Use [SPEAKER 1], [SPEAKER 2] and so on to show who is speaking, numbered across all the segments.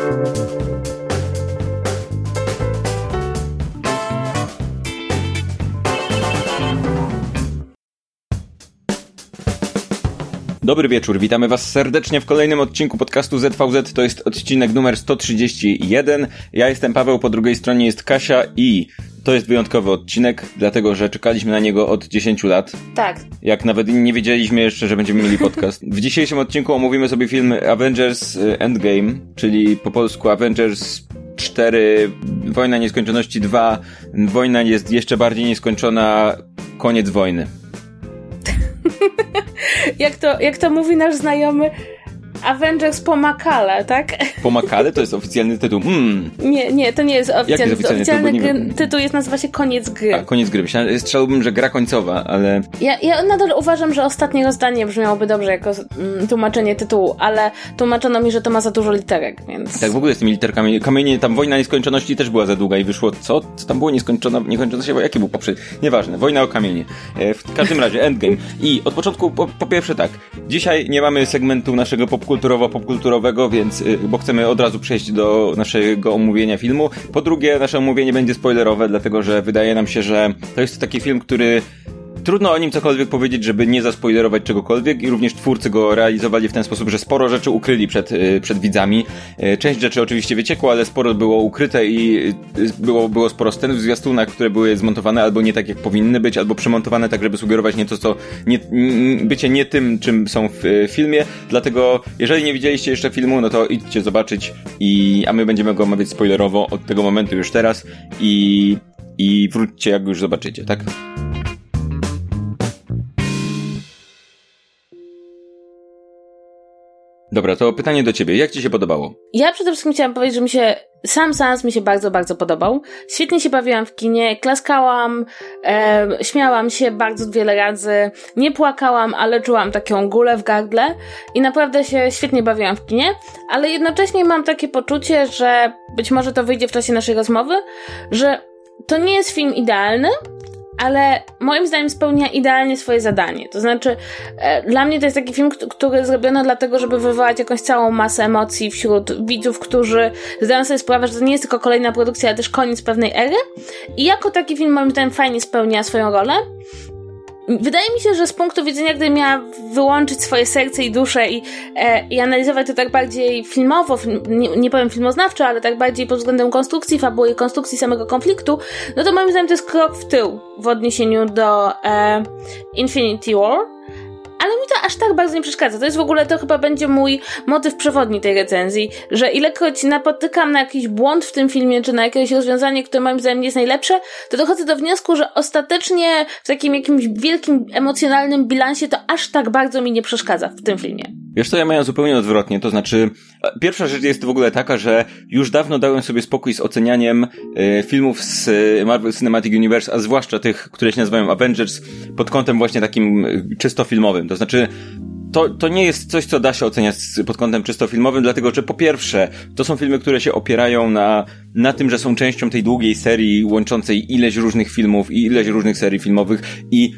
[SPEAKER 1] Thank you. Dobry wieczór, witamy Was serdecznie w kolejnym odcinku podcastu ZVZ. To jest odcinek numer 131. Ja jestem Paweł, po drugiej stronie jest Kasia i to jest wyjątkowy odcinek, dlatego że czekaliśmy na niego od 10 lat.
[SPEAKER 2] Tak.
[SPEAKER 1] Jak nawet nie wiedzieliśmy jeszcze, że będziemy mieli podcast. W dzisiejszym odcinku omówimy sobie film Avengers Endgame, czyli po polsku Avengers 4, Wojna Nieskończoności 2, Wojna jest jeszcze bardziej nieskończona, koniec wojny.
[SPEAKER 2] jak, to, jak to mówi nasz znajomy, Avengers po Makale, tak?
[SPEAKER 1] Po Makale to jest oficjalny tytuł. Mm.
[SPEAKER 2] Nie, nie, to nie jest oficjalny,
[SPEAKER 1] jest oficjalny
[SPEAKER 2] oficjalny
[SPEAKER 1] tytuł?
[SPEAKER 2] gry, tytuł jest nazywa się Koniec gry.
[SPEAKER 1] A, koniec gry. Myślałem, strzelałbym, że gra końcowa, ale...
[SPEAKER 2] Ja, ja nadal uważam, że ostatnie rozdanie brzmiałoby dobrze jako mm, tłumaczenie tytułu, ale tłumaczono mi, że to ma za dużo literek, więc...
[SPEAKER 1] Tak, w ogóle z tymi literkami. Kamienie, tam Wojna Nieskończoności też była za długa i wyszło co? Co tam było nieskończona, niekończona się? Jaki był poprzedni? Nieważne. Wojna o kamienie. E, w każdym razie, Endgame. I od początku, po, po pierwsze tak. Dzisiaj nie mamy segmentu naszego popkulturowo-popkulturowego, więc, y, bo chcemy od razu przejść do naszego omówienia filmu. Po drugie, nasze omówienie będzie spoilerowe, dlatego że wydaje nam się, że to jest taki film, który Trudno o nim cokolwiek powiedzieć, żeby nie zaspoilerować czegokolwiek i również twórcy go realizowali w ten sposób, że sporo rzeczy ukryli przed, y, przed widzami. Y, część rzeczy oczywiście wyciekło, ale sporo było ukryte i było, było sporo scen w zwiastunach, które były zmontowane albo nie tak jak powinny być, albo przemontowane tak, żeby sugerować nieco co, nie, bycie nie tym, czym są w filmie. Dlatego, jeżeli nie widzieliście jeszcze filmu, no to idźcie zobaczyć i, a my będziemy go omawiać spoilerowo od tego momentu już teraz i, i wróćcie jak już zobaczycie, tak? Dobra, to pytanie do ciebie. Jak ci się podobało?
[SPEAKER 2] Ja przede wszystkim chciałam powiedzieć, że mi się sam seans mi się bardzo, bardzo podobał. Świetnie się bawiłam w kinie, klaskałam, e, śmiałam się bardzo wiele razy, nie płakałam, ale czułam taką gulę w gardle i naprawdę się świetnie bawiłam w kinie, ale jednocześnie mam takie poczucie, że być może to wyjdzie w czasie naszej rozmowy, że to nie jest film idealny, ale moim zdaniem spełnia idealnie swoje zadanie. To znaczy, e, dla mnie to jest taki film, który zrobiono dlatego, żeby wywołać jakąś całą masę emocji wśród widzów, którzy zdają sobie sprawę, że to nie jest tylko kolejna produkcja, ale też koniec pewnej ery. I jako taki film moim zdaniem fajnie spełnia swoją rolę. Wydaje mi się, że z punktu widzenia, gdy miała wyłączyć swoje serce i duszę i, e, i analizować to tak bardziej filmowo, nie, nie powiem filmoznawczo, ale tak bardziej pod względem konstrukcji fabuły i konstrukcji samego konfliktu, no to moim zdaniem to jest krok w tył w odniesieniu do e, Infinity War ale mi to aż tak bardzo nie przeszkadza. To jest w ogóle, to chyba będzie mój motyw przewodni tej recenzji, że ilekroć napotykam na jakiś błąd w tym filmie, czy na jakieś rozwiązanie, które moim zdaniem nie jest najlepsze, to dochodzę do wniosku, że ostatecznie w takim jakimś wielkim emocjonalnym bilansie to aż tak bardzo mi nie przeszkadza w tym filmie.
[SPEAKER 1] Wiesz co, ja miałem zupełnie odwrotnie, to znaczy pierwsza rzecz jest w ogóle taka, że już dawno dałem sobie spokój z ocenianiem y, filmów z Marvel Cinematic Universe, a zwłaszcza tych, które się nazywają Avengers, pod kątem właśnie takim czysto filmowym. To znaczy, to, to nie jest coś, co da się oceniać pod kątem czysto filmowym, dlatego że po pierwsze, to są filmy, które się opierają na, na tym, że są częścią tej długiej serii łączącej ileś różnych filmów i ileś różnych serii filmowych i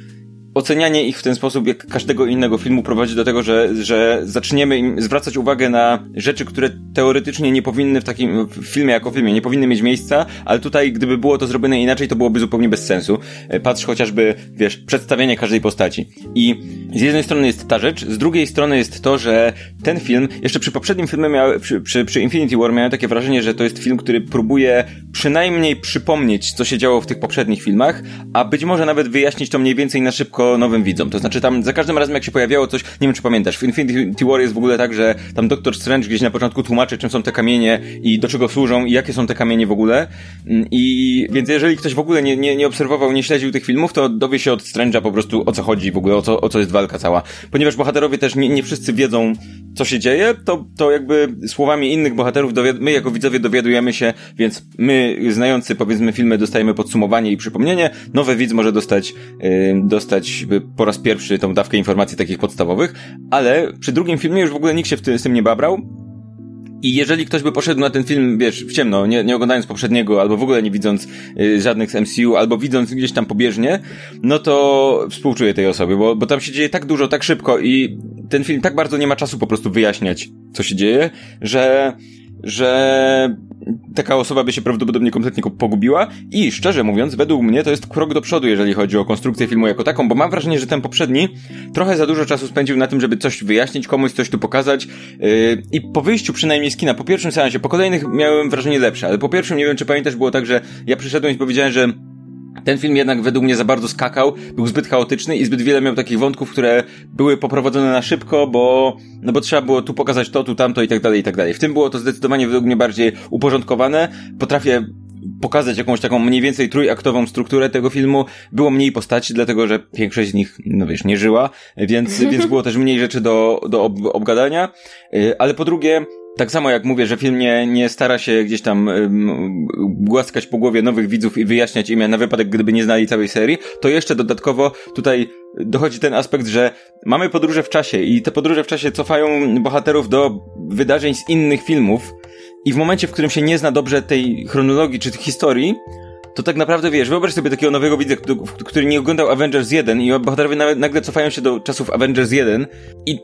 [SPEAKER 1] ocenianie ich w ten sposób, jak każdego innego filmu, prowadzi do tego, że, że zaczniemy im zwracać uwagę na rzeczy, które teoretycznie nie powinny w takim w filmie jako filmie, nie powinny mieć miejsca, ale tutaj, gdyby było to zrobione inaczej, to byłoby zupełnie bez sensu. E, patrz chociażby, wiesz, przedstawienie każdej postaci. I z jednej strony jest ta rzecz, z drugiej strony jest to, że ten film, jeszcze przy poprzednim filmie miał, przy, przy, przy Infinity War miałem takie wrażenie, że to jest film, który próbuje przynajmniej przypomnieć, co się działo w tych poprzednich filmach, a być może nawet wyjaśnić to mniej więcej na szybko nowym widzom. To znaczy tam za każdym razem jak się pojawiało coś, nie wiem czy pamiętasz, w Infinity War jest w ogóle tak, że tam Doctor Strange gdzieś na początku tłumaczy czym są te kamienie i do czego służą i jakie są te kamienie w ogóle. Mm, I więc jeżeli ktoś w ogóle nie, nie, nie obserwował, nie śledził tych filmów, to dowie się od Strange'a po prostu o co chodzi w ogóle, o co, o co jest walka cała. Ponieważ bohaterowie też nie, nie wszyscy wiedzą, co się dzieje, to, to jakby słowami innych bohaterów my jako widzowie dowiadujemy się, więc my znający powiedzmy filmy dostajemy podsumowanie i przypomnienie, nowy widz może dostać, yy, dostać po raz pierwszy tą dawkę informacji takich podstawowych, ale przy drugim filmie już w ogóle nikt się w tym, z tym nie babrał. I jeżeli ktoś by poszedł na ten film, wiesz, w ciemno, nie, nie oglądając poprzedniego, albo w ogóle nie widząc y, żadnych z MCU, albo widząc gdzieś tam pobieżnie, no to współczuję tej osobie, bo, bo tam się dzieje tak dużo, tak szybko i ten film tak bardzo nie ma czasu po prostu wyjaśniać, co się dzieje, że że taka osoba by się prawdopodobnie kompletnie pogubiła i szczerze mówiąc, według mnie to jest krok do przodu, jeżeli chodzi o konstrukcję filmu jako taką, bo mam wrażenie, że ten poprzedni trochę za dużo czasu spędził na tym, żeby coś wyjaśnić, komuś coś tu pokazać yy, i po wyjściu przynajmniej z kina, po pierwszym seansie, po kolejnych miałem wrażenie lepsze, ale po pierwszym, nie wiem czy pamiętasz, było tak, że ja przyszedłem i powiedziałem, że ten film jednak według mnie za bardzo skakał, był zbyt chaotyczny i zbyt wiele miał takich wątków, które były poprowadzone na szybko, bo, no bo trzeba było tu pokazać to, tu tamto i tak dalej, i tak dalej. W tym było to zdecydowanie według mnie bardziej uporządkowane. Potrafię pokazać jakąś taką mniej więcej trójaktową strukturę tego filmu. Było mniej postaci, dlatego że większość z nich, no wiesz, nie żyła, więc, więc było też mniej rzeczy do, do ob obgadania. Y, ale po drugie, tak samo jak mówię, że film nie, nie stara się gdzieś tam um, głaskać po głowie nowych widzów i wyjaśniać imię na wypadek, gdyby nie znali całej serii, to jeszcze dodatkowo tutaj dochodzi ten aspekt, że mamy podróże w czasie i te podróże w czasie cofają bohaterów do wydarzeń z innych filmów i w momencie, w którym się nie zna dobrze tej chronologii czy historii, to tak naprawdę wiesz, wyobraź sobie takiego nowego widza, który nie oglądał Avengers 1 i bohaterowie nagle cofają się do czasów Avengers 1 i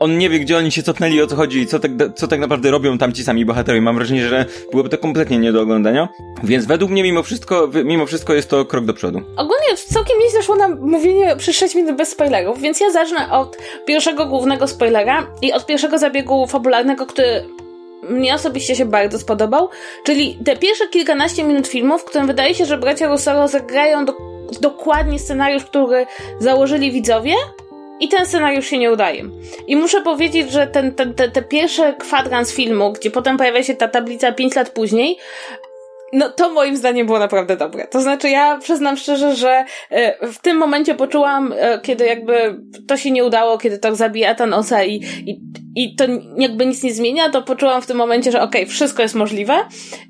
[SPEAKER 1] on nie wie, gdzie oni się cofnęli, o co chodzi i co tak, co tak naprawdę robią tam ci sami bohaterowie. Mam wrażenie, że byłoby to kompletnie nie do oglądania. Więc według mnie mimo wszystko, mimo wszystko jest to krok do przodu.
[SPEAKER 2] Ogólnie całkiem nieźle szło nam mówienie przez 6 minut bez spoilerów, więc ja zacznę od pierwszego głównego spoilera i od pierwszego zabiegu fabularnego, który mnie osobiście się bardzo spodobał, czyli te pierwsze kilkanaście minut filmu, w którym wydaje się, że bracia Russo zagrają do, dokładnie scenariusz, który założyli widzowie, i ten scenariusz się nie udaje. I muszę powiedzieć, że ten, ten, te, pierwsze kwadrans filmu, gdzie potem pojawia się ta tablica 5 lat później, no to moim zdaniem było naprawdę dobre. To znaczy ja przyznam szczerze, że e, w tym momencie poczułam, e, kiedy jakby to się nie udało, kiedy to zabija Thanosa i, i, i to jakby nic nie zmienia, to poczułam w tym momencie, że okej, okay, wszystko jest możliwe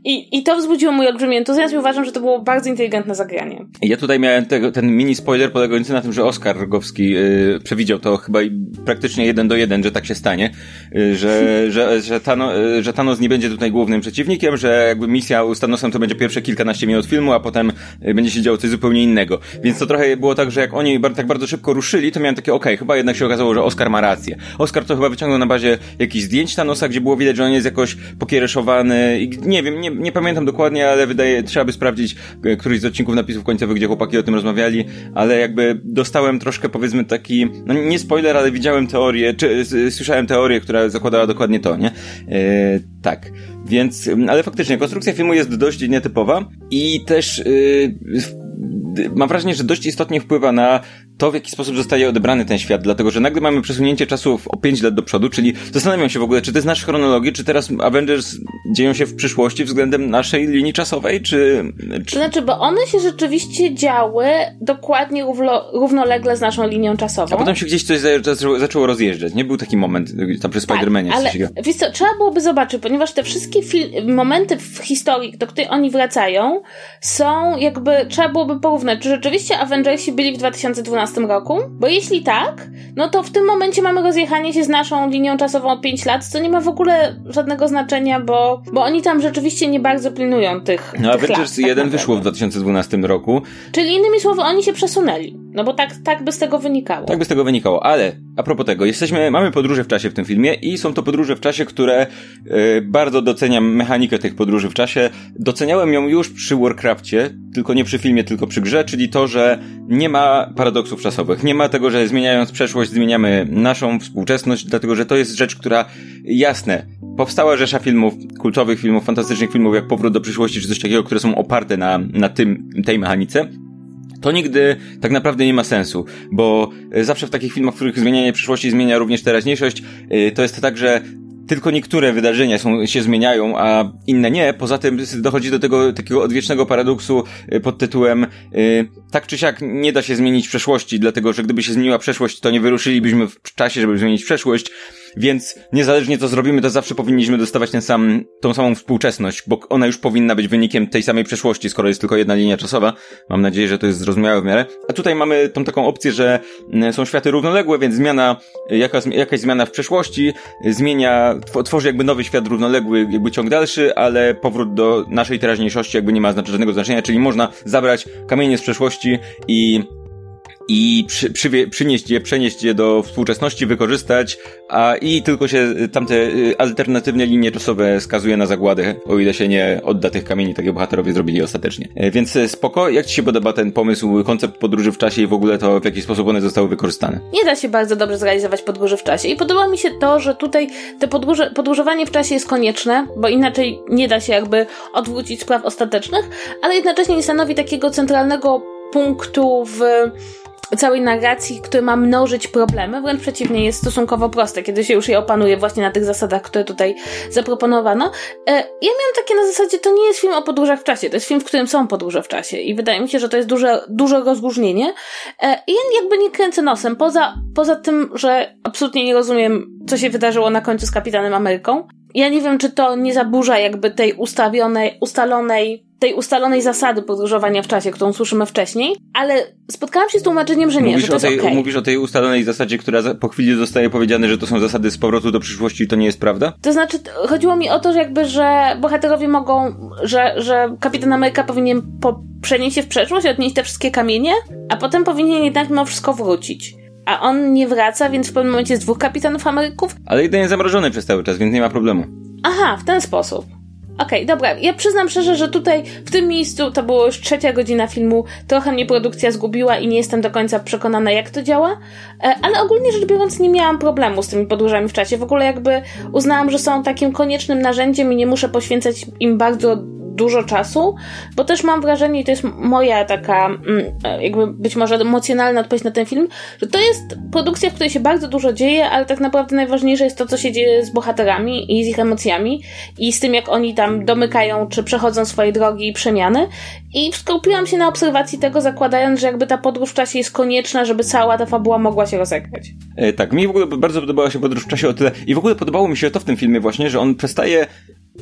[SPEAKER 2] i, i to wzbudziło mój olbrzymi entuzjazm i uważam, że to było bardzo inteligentne zagranie.
[SPEAKER 1] Ja tutaj miałem tego, ten mini spoiler polegający na tym, że Oskar Rogowski yy, przewidział to chyba praktycznie jeden do jeden, że tak się stanie, yy, że, że, że, Thanos, yy, że Thanos nie będzie tutaj głównym przeciwnikiem, że jakby misja z Thanosem to będzie pierwsze kilkanaście minut filmu, a potem y, będzie się działo coś zupełnie innego. Więc to trochę było tak, że jak oni tak bardzo szybko ruszyli, to miałem takie, okej, okay, chyba jednak się okazało, że Oscar ma rację. Oscar to chyba wyciągnął na bazie jakichś zdjęć Thanosa, gdzie było widać, że on jest jakoś pokiereszowany i nie wiem, nie, nie pamiętam dokładnie, ale wydaje, trzeba by sprawdzić y, któryś z odcinków napisów końcowych, gdzie chłopaki o tym rozmawiali, ale jakby dostałem troszkę powiedzmy taki, no nie spoiler, ale widziałem teorię, czy słyszałem teorię, która zakładała dokładnie to, nie? Yy, tak. Więc, ale faktycznie, konstrukcja filmu jest dość nietypowa i też yy, mam wrażenie, że dość istotnie wpływa na to, w jaki sposób zostaje odebrany ten świat, dlatego że nagle mamy przesunięcie czasu o 5 lat do przodu, czyli zastanawiam się w ogóle, czy ty znasz chronologię, czy teraz Avengers dzieją się w przyszłości względem naszej linii czasowej, czy...
[SPEAKER 2] czy... Znaczy, bo one się rzeczywiście działy dokładnie równo, równolegle z naszą linią czasową.
[SPEAKER 1] A potem się gdzieś coś zaczęło, zaczęło rozjeżdżać, nie? Był taki moment tam przy tak, Spider-Manie.
[SPEAKER 2] ale wiesz co, trzeba byłoby zobaczyć, ponieważ te wszystkie momenty w historii, do której oni wracają, są jakby, trzeba byłoby porównać, czy rzeczywiście Avengersi byli w 2012 2012 roku? Bo jeśli tak, no to w tym momencie mamy rozjechanie się z naszą linią czasową o 5 lat, co nie ma w ogóle żadnego znaczenia, bo, bo oni tam rzeczywiście nie bardzo pilnują tych.
[SPEAKER 1] No, tych Avengers lat, 1 tak wyszło w 2012 roku.
[SPEAKER 2] Czyli innymi słowy, oni się przesunęli. No bo tak, tak by z tego wynikało.
[SPEAKER 1] Tak by z tego wynikało, ale a propos tego, jesteśmy, mamy podróże w czasie w tym filmie i są to podróże w czasie, które yy, bardzo doceniam mechanikę tych podróży w czasie. Doceniałem ją już przy Warcraftie, tylko nie przy filmie, tylko przy grze, czyli to, że nie ma czasowych. Nie ma tego, że zmieniając przeszłość zmieniamy naszą współczesność, dlatego że to jest rzecz, która jasne, powstała rzesza filmów, kultowych filmów, fantastycznych filmów, jak Powrót do przyszłości, czy coś takiego, które są oparte na, na tym, tej mechanice to nigdy tak naprawdę nie ma sensu, bo e, zawsze w takich filmach, w których zmienianie przyszłości zmienia również teraźniejszość, e, to jest tak, że tylko niektóre wydarzenia są, się zmieniają, a inne nie. Poza tym dochodzi do tego takiego odwiecznego paradoksu e, pod tytułem tak czy siak nie da się zmienić przeszłości, dlatego że gdyby się zmieniła przeszłość, to nie wyruszylibyśmy w czasie, żeby zmienić przeszłość. Więc niezależnie co zrobimy, to zawsze powinniśmy dostawać ten sam, tą samą współczesność, bo ona już powinna być wynikiem tej samej przeszłości, skoro jest tylko jedna linia czasowa. Mam nadzieję, że to jest zrozumiałe w miarę. A tutaj mamy tą taką opcję, że mm, są światy równoległe, więc zmiana, jakaś, jakaś zmiana w przeszłości zmienia, tworzy jakby nowy świat równoległy, jakby ciąg dalszy, ale powrót do naszej teraźniejszości jakby nie ma żadnego znaczenia, czyli można zabrać kamienie z przeszłości i i przy, przy, przynieść je, przenieść je do współczesności, wykorzystać, a i tylko się tamte y, alternatywne linie czasowe skazuje na zagładę, o ile się nie odda tych kamieni, tak jak bohaterowie zrobili ostatecznie. E, więc e, spoko, jak ci się podoba ten pomysł, koncept podróży w czasie i w ogóle to, w jaki sposób one zostały wykorzystane?
[SPEAKER 2] Nie da się bardzo dobrze zrealizować podróży w czasie i podoba mi się to, że tutaj te podróże, podróżowanie w czasie jest konieczne, bo inaczej nie da się jakby odwrócić spraw ostatecznych, ale jednocześnie nie stanowi takiego centralnego punktu w całej narracji, który ma mnożyć problemy, wręcz przeciwnie, jest stosunkowo proste, kiedy się już je opanuje właśnie na tych zasadach, które tutaj zaproponowano. E, ja miałam takie na zasadzie, to nie jest film o podróżach w czasie, to jest film, w którym są podróże w czasie i wydaje mi się, że to jest duże, duże rozróżnienie. E, I ja jakby nie kręcę nosem, poza, poza tym, że absolutnie nie rozumiem, co się wydarzyło na końcu z Kapitanem Ameryką. Ja nie wiem, czy to nie zaburza jakby tej ustawionej, ustalonej tej ustalonej zasady podróżowania w czasie, którą słyszymy wcześniej, ale spotkałam się z tłumaczeniem, że nie,
[SPEAKER 1] mówisz
[SPEAKER 2] że to
[SPEAKER 1] o tej,
[SPEAKER 2] okay.
[SPEAKER 1] Mówisz o tej ustalonej zasadzie, która po chwili zostaje powiedziane, że to są zasady z powrotu do przyszłości i to nie jest prawda?
[SPEAKER 2] To znaczy, chodziło mi o to, że jakby, że bohaterowie mogą, że, że Kapitan Ameryka powinien po, przenieść się w przeszłość, odnieść te wszystkie kamienie, a potem powinien jednak mimo wszystko wrócić a on nie wraca, więc w pewnym momencie jest dwóch kapitanów Ameryków.
[SPEAKER 1] Ale jeden jest zamrożony przez cały czas, więc nie ma problemu.
[SPEAKER 2] Aha, w ten sposób. Okej, okay, dobra. Ja przyznam szczerze, że tutaj w tym miejscu to było już trzecia godzina filmu. Trochę mnie produkcja zgubiła i nie jestem do końca przekonana, jak to działa. E, ale ogólnie rzecz biorąc, nie miałam problemu z tymi podróżami w czasie. W ogóle jakby uznałam, że są takim koniecznym narzędziem i nie muszę poświęcać im bardzo dużo czasu, bo też mam wrażenie, i to jest moja taka, mm, jakby być może emocjonalna odpowiedź na ten film, że to jest produkcja, w której się bardzo dużo dzieje, ale tak naprawdę najważniejsze jest to, co się dzieje z bohaterami i z ich emocjami i z tym, jak oni tam domykają, czy przechodzą swoje drogi i przemiany. I skupiłam się na obserwacji tego, zakładając, że jakby ta podróż w czasie jest konieczna, żeby cała ta fabuła mogła się rozegrać.
[SPEAKER 1] E, tak, mi w ogóle bardzo podobała się podróż w czasie o tyle, i w ogóle podobało mi się to w tym filmie właśnie, że on przestaje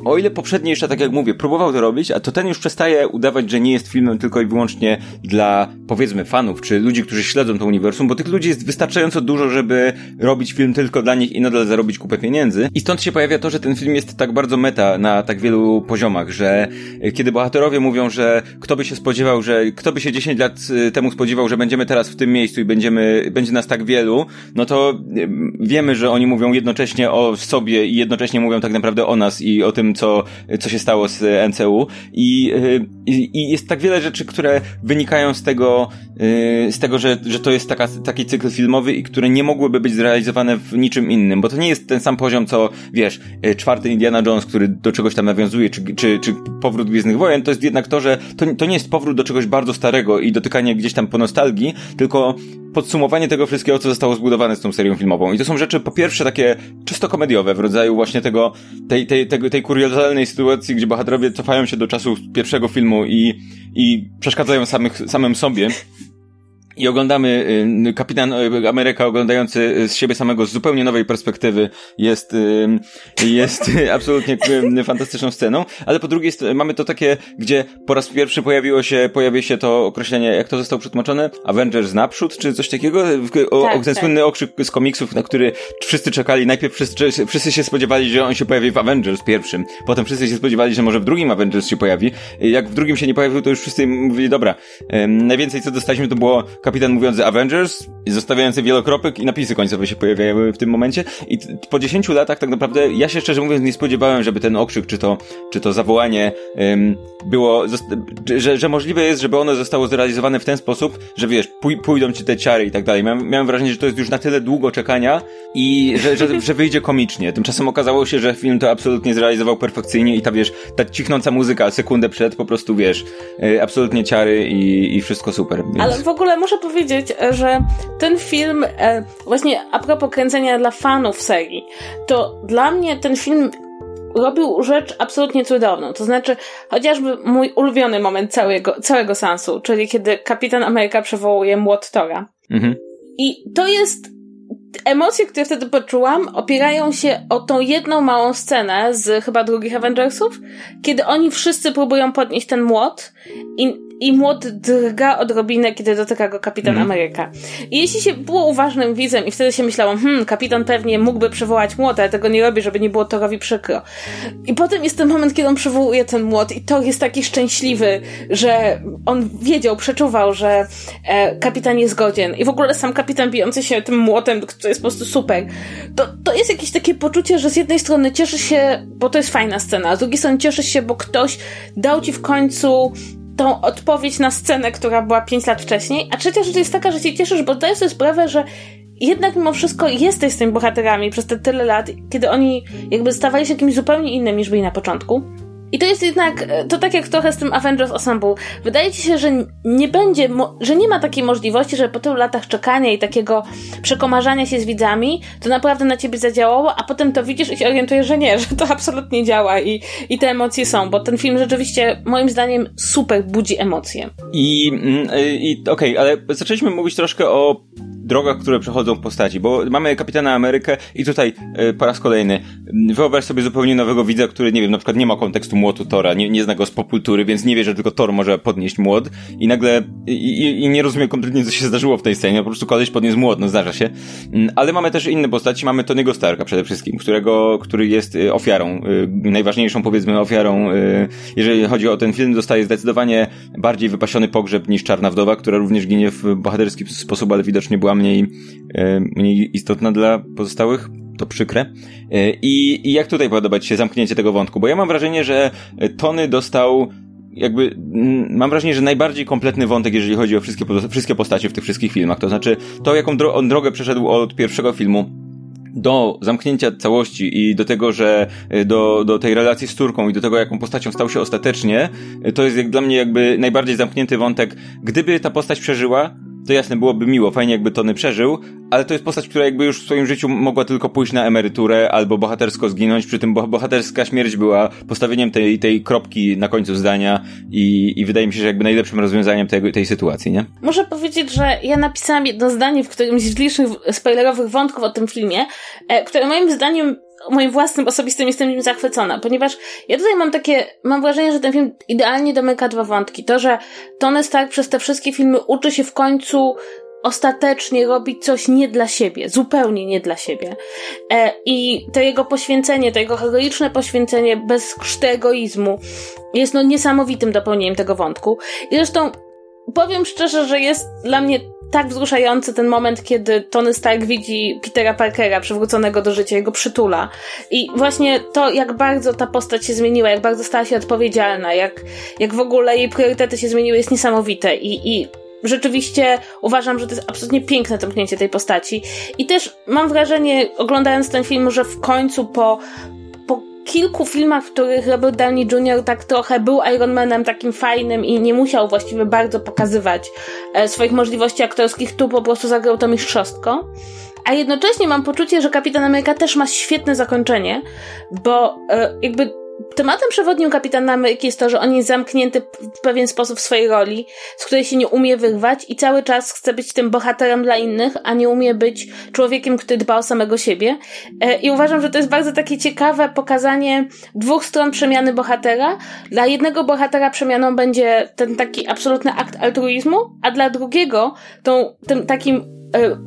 [SPEAKER 1] o ile poprzedni jeszcze, tak jak mówię, próbował to robić, a to ten już przestaje udawać, że nie jest filmem tylko i wyłącznie dla, powiedzmy, fanów, czy ludzi, którzy śledzą to uniwersum, bo tych ludzi jest wystarczająco dużo, żeby robić film tylko dla nich i nadal zarobić kupę pieniędzy. I stąd się pojawia to, że ten film jest tak bardzo meta na tak wielu poziomach, że kiedy bohaterowie mówią, że kto by się spodziewał, że kto by się 10 lat y, temu spodziewał, że będziemy teraz w tym miejscu i będziemy, będzie nas tak wielu, no to y, wiemy, że oni mówią jednocześnie o sobie i jednocześnie mówią tak naprawdę o nas i o tym, tym, co, co się stało z NCU i, i, i jest tak wiele rzeczy, które wynikają z tego, z tego, że, że to jest taka, taki cykl filmowy i które nie mogłyby być zrealizowane w niczym innym, bo to nie jest ten sam poziom, co, wiesz, czwarty Indiana Jones, który do czegoś tam nawiązuje, czy, czy, czy powrót Gwiezdnych Wojen, to jest jednak to, że to, to nie jest powrót do czegoś bardzo starego i dotykanie gdzieś tam po nostalgii, tylko podsumowanie tego wszystkiego, co zostało zbudowane z tą serią filmową. I to są rzeczy, po pierwsze, takie czysto komediowe, w rodzaju właśnie tego, tej, tej, tej, tej kuriozalnej sytuacji, gdzie bohaterowie cofają się do czasu pierwszego filmu i, i przeszkadzają samych, samym sobie i oglądamy y, Kapitan y, Ameryka oglądający z siebie samego z zupełnie nowej perspektywy jest, y, jest absolutnie fantastyczną sceną, ale po drugie jest, mamy to takie, gdzie po raz pierwszy pojawiło się, pojawi się to określenie, jak to zostało przetłumaczone? Avengers naprzód, czy coś takiego? O, tak, ten tak. słynny okrzyk z komiksów, na który wszyscy czekali. Najpierw wszyscy, wszyscy się spodziewali, że on się pojawi w Avengers pierwszym, potem wszyscy się spodziewali, że może w drugim Avengers się pojawi. Jak w drugim się nie pojawił, to już wszyscy mówili, dobra, najwięcej co dostaliśmy to było kapitan mówiący Avengers, zostawiający wielokropek i napisy końcowe się pojawiały w tym momencie. I po 10 latach tak naprawdę ja się szczerze mówiąc nie spodziewałem, żeby ten okrzyk, czy to, czy to zawołanie um, było, że, że możliwe jest, żeby ono zostało zrealizowane w ten sposób, że wiesz, pój pójdą ci te ciary i tak dalej. Miałem, miałem wrażenie, że to jest już na tyle długo czekania i że, że, że wyjdzie komicznie. Tymczasem okazało się, że film to absolutnie zrealizował perfekcyjnie i ta wiesz, ta cichnąca muzyka sekundę przed po prostu wiesz, y, absolutnie ciary i, i wszystko super.
[SPEAKER 2] Więc... Ale w ogóle muszę powiedzieć, że ten film, e, właśnie a propos kręcenia dla fanów serii, to dla mnie ten film robił rzecz absolutnie cudowną. To znaczy, chociażby mój ulubiony moment całego, całego sensu, czyli kiedy Kapitan Ameryka przywołuje młot Tora. Mhm. I to jest emocje, które wtedy poczułam, opierają się o tą jedną małą scenę z chyba drugich Avengersów, kiedy oni wszyscy próbują podnieść ten młot i i młot drga odrobinę, kiedy dotyka go kapitan mm. Ameryka. I jeśli się było uważnym widzem i wtedy się myślało, hmm, kapitan pewnie mógłby przywołać młot, ale tego nie robi, żeby nie było Torowi przykro. I potem jest ten moment, kiedy on przywołuje ten młot i Thor jest taki szczęśliwy, że on wiedział, przeczuwał, że e, kapitan jest godzien. I w ogóle sam kapitan bijący się tym młotem, to jest po prostu super. To, to jest jakieś takie poczucie, że z jednej strony cieszysz się, bo to jest fajna scena, a z drugiej strony cieszysz się, bo ktoś dał ci w końcu tą odpowiedź na scenę, która była 5 lat wcześniej. A trzecia rzecz jest taka, że się cieszysz, bo zdajesz sobie sprawę, że jednak mimo wszystko jesteś z tymi bohaterami przez te tyle lat, kiedy oni jakby stawali się kimś zupełnie innym niż byli na początku. I to jest jednak, e, to tak jak trochę z tym Avengers Ensemble. Wydaje ci się, że nie będzie, że nie ma takiej możliwości, że po tylu latach czekania i takiego przekomarzania się z widzami, to naprawdę na ciebie zadziałało, a potem to widzisz i się orientujesz, że nie, że to absolutnie działa i, i te emocje są, bo ten film rzeczywiście, moim zdaniem, super budzi emocje.
[SPEAKER 1] I, mm, i okej, okay, ale zaczęliśmy mówić troszkę o drogach, które przechodzą postaci, bo mamy Kapitana Amerykę i tutaj y, po raz kolejny wyobraź sobie zupełnie nowego widza, który, nie wiem, na przykład nie ma kontekstu młotu Tora, nie, nie zna go z popultury, więc nie wie, że tylko Thor może podnieść młot i nagle i, i, nie rozumie kompletnie, co się zdarzyło w tej scenie, po prostu koleś podniósł młot, no zdarza się. Mm, ale mamy też inne postaci, mamy Tony'ego Starka przede wszystkim, którego, który jest y, ofiarą, y, najważniejszą powiedzmy ofiarą, jeżeli chodzi o ten film, dostaje zdecydowanie bardziej wypasiony pogrzeb niż Czarna Wdowa, która również ginie w bohaterski sposób, ale widocznie była mniej, mniej istotna dla pozostałych. To przykre. E, I, I jak tutaj podoba Ci się zamknięcie tego wątku? Bo ja mam wrażenie, że Tony dostał jakby mm, mam wrażenie, że najbardziej kompletny wątek, jeżeli chodzi o wszystkie, wszystkie postacie w tych wszystkich filmach. To znaczy to, jaką dro on drogę przeszedł od pierwszego filmu do zamknięcia całości i do tego, że e, do, do tej relacji z Turką i do tego, jaką postacią stał się ostatecznie, to jest jak dla mnie jakby najbardziej zamknięty wątek. Gdyby ta postać przeżyła, to jasne, byłoby miło, fajnie jakby Tony przeżył, ale to jest postać, która jakby już w swoim życiu mogła tylko pójść na emeryturę albo bohatersko zginąć, przy tym bohaterska śmierć była postawieniem tej, tej kropki na końcu zdania i, i wydaje mi się, że jakby najlepszym rozwiązaniem tej, tej sytuacji, nie?
[SPEAKER 2] Muszę powiedzieć, że ja napisałam jedno zdanie w którymś z licznych spoilerowych wątków o tym filmie, e, które moim zdaniem moim własnym osobistym jestem nim zachwycona, ponieważ ja tutaj mam takie, mam wrażenie, że ten film idealnie domyka dwa wątki. To, że Tony Stark przez te wszystkie filmy uczy się w końcu ostatecznie robić coś nie dla siebie, zupełnie nie dla siebie. E, I to jego poświęcenie, to jego heroiczne poświęcenie bez krzty egoizmu jest no niesamowitym dopełnieniem tego wątku. I zresztą powiem szczerze, że jest dla mnie tak wzruszający ten moment, kiedy Tony Stark widzi Petera Parkera przywróconego do życia, jego przytula. I właśnie to, jak bardzo ta postać się zmieniła, jak bardzo stała się odpowiedzialna, jak, jak w ogóle jej priorytety się zmieniły, jest niesamowite. I, i rzeczywiście uważam, że to jest absolutnie piękne tąpnięcie tej postaci. I też mam wrażenie, oglądając ten film, że w końcu po kilku filmach, w których Robert Downey Jr. tak trochę był Iron Manem takim fajnym i nie musiał właściwie bardzo pokazywać e, swoich możliwości aktorskich, tu po prostu zagrał to mistrzostko. A jednocześnie mam poczucie, że Kapitan Ameryka też ma świetne zakończenie, bo e, jakby Tematem przewodnim kapitana Ameryki jest to, że on jest zamknięty w pewien sposób w swojej roli, z której się nie umie wyrwać i cały czas chce być tym bohaterem dla innych, a nie umie być człowiekiem, który dba o samego siebie. E, I uważam, że to jest bardzo takie ciekawe pokazanie dwóch stron przemiany bohatera. Dla jednego bohatera przemianą będzie ten taki absolutny akt altruizmu, a dla drugiego tą, tym takim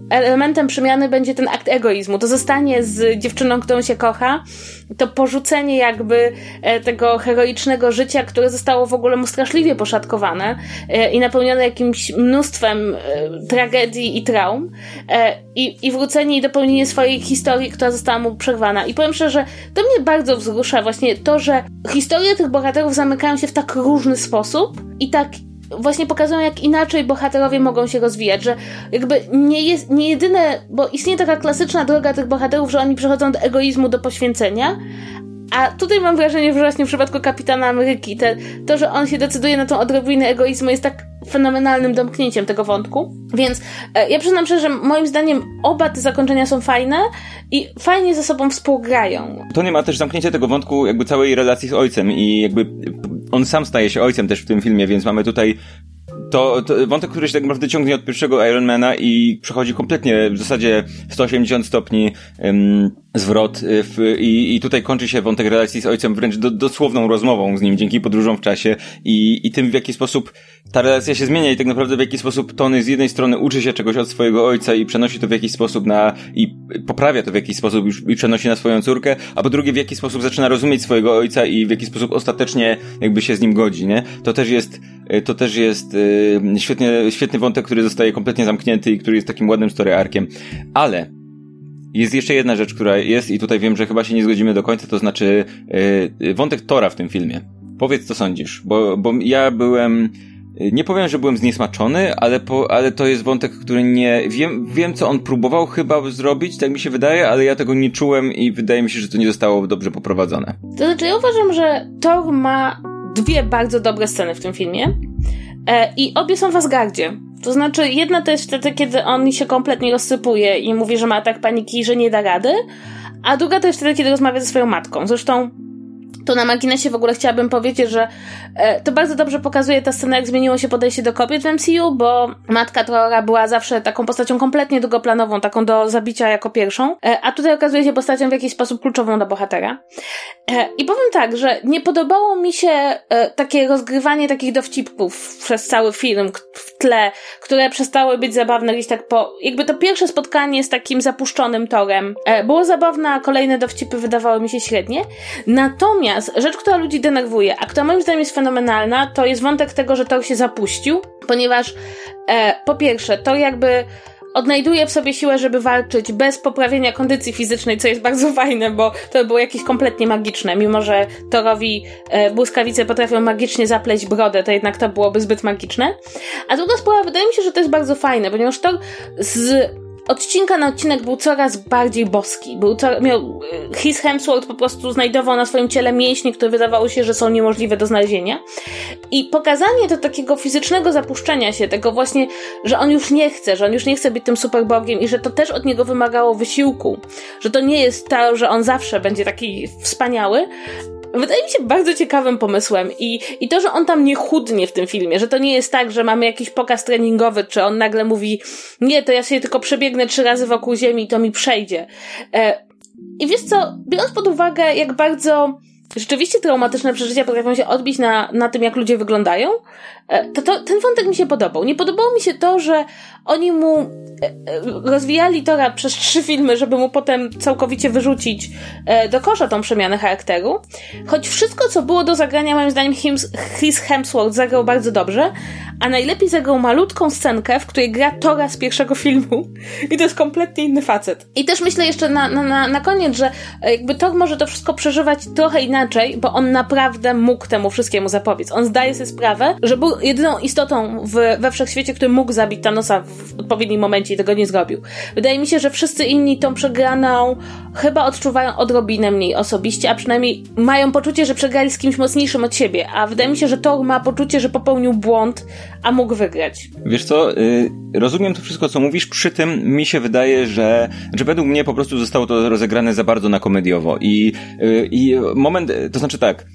[SPEAKER 2] elementem przemiany będzie ten akt egoizmu. To zostanie z dziewczyną, którą się kocha, to porzucenie jakby e, tego heroicznego życia, które zostało w ogóle mu straszliwie poszatkowane e, i napełnione jakimś mnóstwem tragedii i traum i, i wrócenie i dopełnienie swojej historii, która została mu przerwana. I powiem szczerze, to mnie bardzo wzrusza właśnie to, że historie tych bohaterów zamykają się w tak różny sposób i tak właśnie pokazują, jak inaczej bohaterowie mogą się rozwijać, że jakby nie jest, nie jedyne, bo istnieje taka klasyczna droga tych bohaterów, że oni przechodzą do egoizmu, do poświęcenia, a tutaj mam wrażenie, że właśnie w przypadku Kapitana Ameryki, te, to, że on się decyduje na tą odrobinę egoizmu jest tak fenomenalnym domknięciem tego wątku. Więc e, ja przyznam szczerze, że moim zdaniem oba te zakończenia są fajne i fajnie ze sobą współgrają.
[SPEAKER 1] To nie ma też zamknięcia tego wątku jakby całej relacji z ojcem i jakby on sam staje się ojcem też w tym filmie, więc mamy tutaj to, to wątek, który się tak naprawdę ciągnie od pierwszego Ironmana i przechodzi kompletnie w zasadzie 180 stopni um, zwrot y, w, i, i tutaj kończy się wątek relacji z ojcem wręcz do, dosłowną rozmową z nim dzięki podróżom w czasie i, i tym w jaki sposób ta relacja się zmienia i tak naprawdę w jaki sposób Tony z jednej strony uczy się czegoś od swojego ojca i przenosi to w jakiś sposób na i poprawia to w jakiś sposób i, i przenosi na swoją córkę, a po drugie w jaki sposób zaczyna rozumieć swojego ojca i w jaki sposób ostatecznie jakby się z nim godzi, nie? To też jest y, to też jest y, świetnie, świetny wątek, który zostaje kompletnie zamknięty i który jest takim ładnym story arkiem. Ale jest jeszcze jedna rzecz, która jest i tutaj wiem, że chyba się nie zgodzimy do końca, to znaczy yy, wątek Tora w tym filmie. Powiedz, co sądzisz, bo, bo ja byłem... Nie powiem, że byłem zniesmaczony, ale, po, ale to jest wątek, który nie. Wiem, wiem, co on próbował chyba zrobić, tak mi się wydaje, ale ja tego nie czułem i wydaje mi się, że to nie zostało dobrze poprowadzone.
[SPEAKER 2] To znaczy, ja uważam, że Thor ma dwie bardzo dobre sceny w tym filmie. E, I obie są w Asgardzie. To znaczy, jedna to jest wtedy, kiedy on się kompletnie rozsypuje i mówi, że ma atak paniki i że nie da rady, a druga to jest wtedy, kiedy rozmawia ze swoją matką. Zresztą to na marginesie w ogóle chciałabym powiedzieć, że e, to bardzo dobrze pokazuje ta scena, jak zmieniło się podejście do kobiet w MCU, bo matka Trora była zawsze taką postacią kompletnie długoplanową, taką do zabicia jako pierwszą, e, a tutaj okazuje się postacią w jakiś sposób kluczową dla bohatera. E, I powiem tak, że nie podobało mi się e, takie rozgrywanie takich dowcipków przez cały film w tle, które przestały być zabawne gdzieś tak po... Jakby to pierwsze spotkanie z takim zapuszczonym torem e, było zabawne, a kolejne dowcipy wydawały mi się średnie. Natomiast Natomiast rzecz, która ludzi denerwuje, a która moim zdaniem jest fenomenalna, to jest wątek tego, że Thor się zapuścił, ponieważ e, po pierwsze, to jakby odnajduje w sobie siłę, żeby walczyć bez poprawienia kondycji fizycznej, co jest bardzo fajne, bo to było jakieś kompletnie magiczne. Mimo, że Torowi e, błyskawice potrafią magicznie zapleść brodę, to jednak to byłoby zbyt magiczne. A druga sprawa, wydaje mi się, że to jest bardzo fajne, ponieważ Thor z odcinka na odcinek był coraz bardziej boski. Był to, miał, e, His Hemsworth po prostu znajdował na swoim ciele mięśnie, które wydawało się, że są niemożliwe do znalezienia. I pokazanie to takiego fizycznego zapuszczenia się, tego właśnie, że on już nie chce, że on już nie chce być tym superbogiem i że to też od niego wymagało wysiłku. Że to nie jest to, że on zawsze będzie taki wspaniały, wydaje mi się bardzo ciekawym pomysłem i, i to, że on tam nie chudnie w tym filmie, że to nie jest tak, że mamy jakiś pokaz treningowy, czy on nagle mówi, nie, to ja sobie tylko przebiegnę trzy razy wokół ziemi i to mi przejdzie. E, I wiesz co, biorąc pod uwagę, jak bardzo rzeczywiście traumatyczne przeżycia potrafią się odbić na, na tym, jak ludzie wyglądają, e, to, to ten wątek mi się podobał. Nie podobało mi się to, że oni mu e, e, rozwijali Tora przez trzy filmy, żeby mu potem całkowicie wyrzucić do kosza tą przemianę charakteru. Choć wszystko, co było do zagrania, moim zdaniem Chris Hemsworth zagrał bardzo dobrze, a najlepiej zagrał malutką scenkę, w której gra Tora z pierwszego filmu i to jest kompletnie inny facet. I też myślę jeszcze na, na, na, koniec, że jakby Thor może to wszystko przeżywać trochę inaczej, bo on naprawdę mógł temu wszystkiemu zapobiec. On zdaje sobie sprawę, że był jedyną istotą w, we wszechświecie, który mógł zabić Thanosa w odpowiednim momencie i tego nie zrobił. Wydaje mi się, że wszyscy inni tą przegraną chyba odczuwają odrobinę mniej osobiście, a przynajmniej mają poczucie, że przegrali z kimś mocniejszym od siebie, a wydaje mi się, że Thor ma poczucie, że popełnił błąd, a mógł wygrać.
[SPEAKER 1] Wiesz co, y, rozumiem to wszystko, co mówisz, przy tym mi się wydaje, że, że według mnie po prostu zostało to rozegrane za bardzo na komediowo i, y, i moment, to znaczy tak,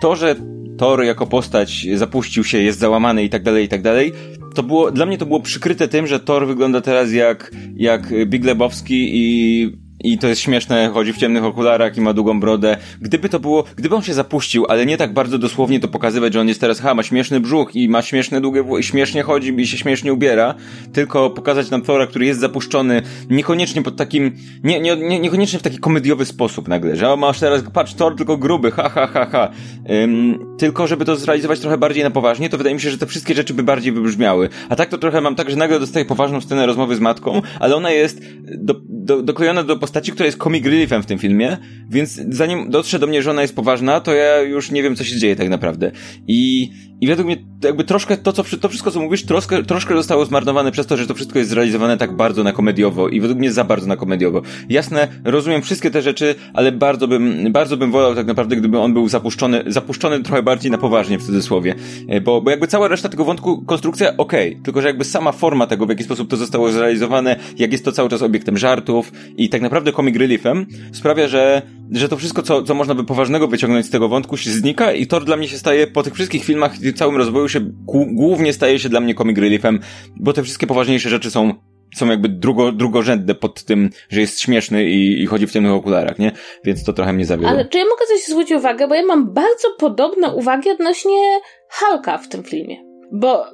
[SPEAKER 1] to, że Thor jako postać zapuścił się, jest załamany i tak dalej, i tak dalej, to było, dla mnie to było przykryte tym, że Thor wygląda teraz jak, jak Big Lebowski i i to jest śmieszne, chodzi w ciemnych okularach i ma długą brodę. Gdyby to było, gdyby on się zapuścił, ale nie tak bardzo dosłownie to pokazywać, że on jest teraz, ha, ma śmieszny brzuch i ma śmieszne długie, śmiesznie chodzi i się śmiesznie ubiera, tylko pokazać nam Thora, który jest zapuszczony, niekoniecznie pod takim, nie, nie, nie, niekoniecznie w taki komediowy sposób nagle, że o, masz teraz, patrz, Thor tylko gruby, ha, ha, ha, ha. Ym, tylko żeby to zrealizować trochę bardziej na poważnie, to wydaje mi się, że te wszystkie rzeczy by bardziej wybrzmiały. A tak to trochę mam tak, że nagle dostaję poważną scenę rozmowy z matką, ale ona jest do, do, doklejona do postaci, która jest comic reliefem w tym filmie, więc zanim dotrze do mnie, że ona jest poważna, to ja już nie wiem, co się dzieje tak naprawdę. I, i według mnie jakby troszkę to, co, to wszystko, co mówisz, troszkę, troszkę zostało zmarnowane przez to, że to wszystko jest zrealizowane tak bardzo na komediowo i według mnie za bardzo na komediowo. Jasne, rozumiem wszystkie te rzeczy, ale bardzo bym, bardzo bym wolał tak naprawdę, gdyby on był zapuszczony, zapuszczony trochę bardziej na poważnie w cudzysłowie. E, bo, bo jakby cała reszta tego wątku, konstrukcja, okej, okay, tylko że jakby sama forma tego, w jaki sposób to zostało zrealizowane, jak jest to cały czas obiektem żartów i tak naprawdę naprawdę comic reliefem, sprawia, że, że to wszystko, co, co można by poważnego wyciągnąć z tego wątku, się znika i to dla mnie się staje, po tych wszystkich filmach i całym rozwoju się, głównie staje się dla mnie comic reliefem, bo te wszystkie poważniejsze rzeczy są są jakby drugo, drugorzędne pod tym, że jest śmieszny i, i chodzi w ciemnych okularach, nie? Więc to trochę mnie zawiodło.
[SPEAKER 2] Ale czy ja mogę coś zwrócić uwagę, bo ja mam bardzo podobne uwagi odnośnie Hulka w tym filmie. Bo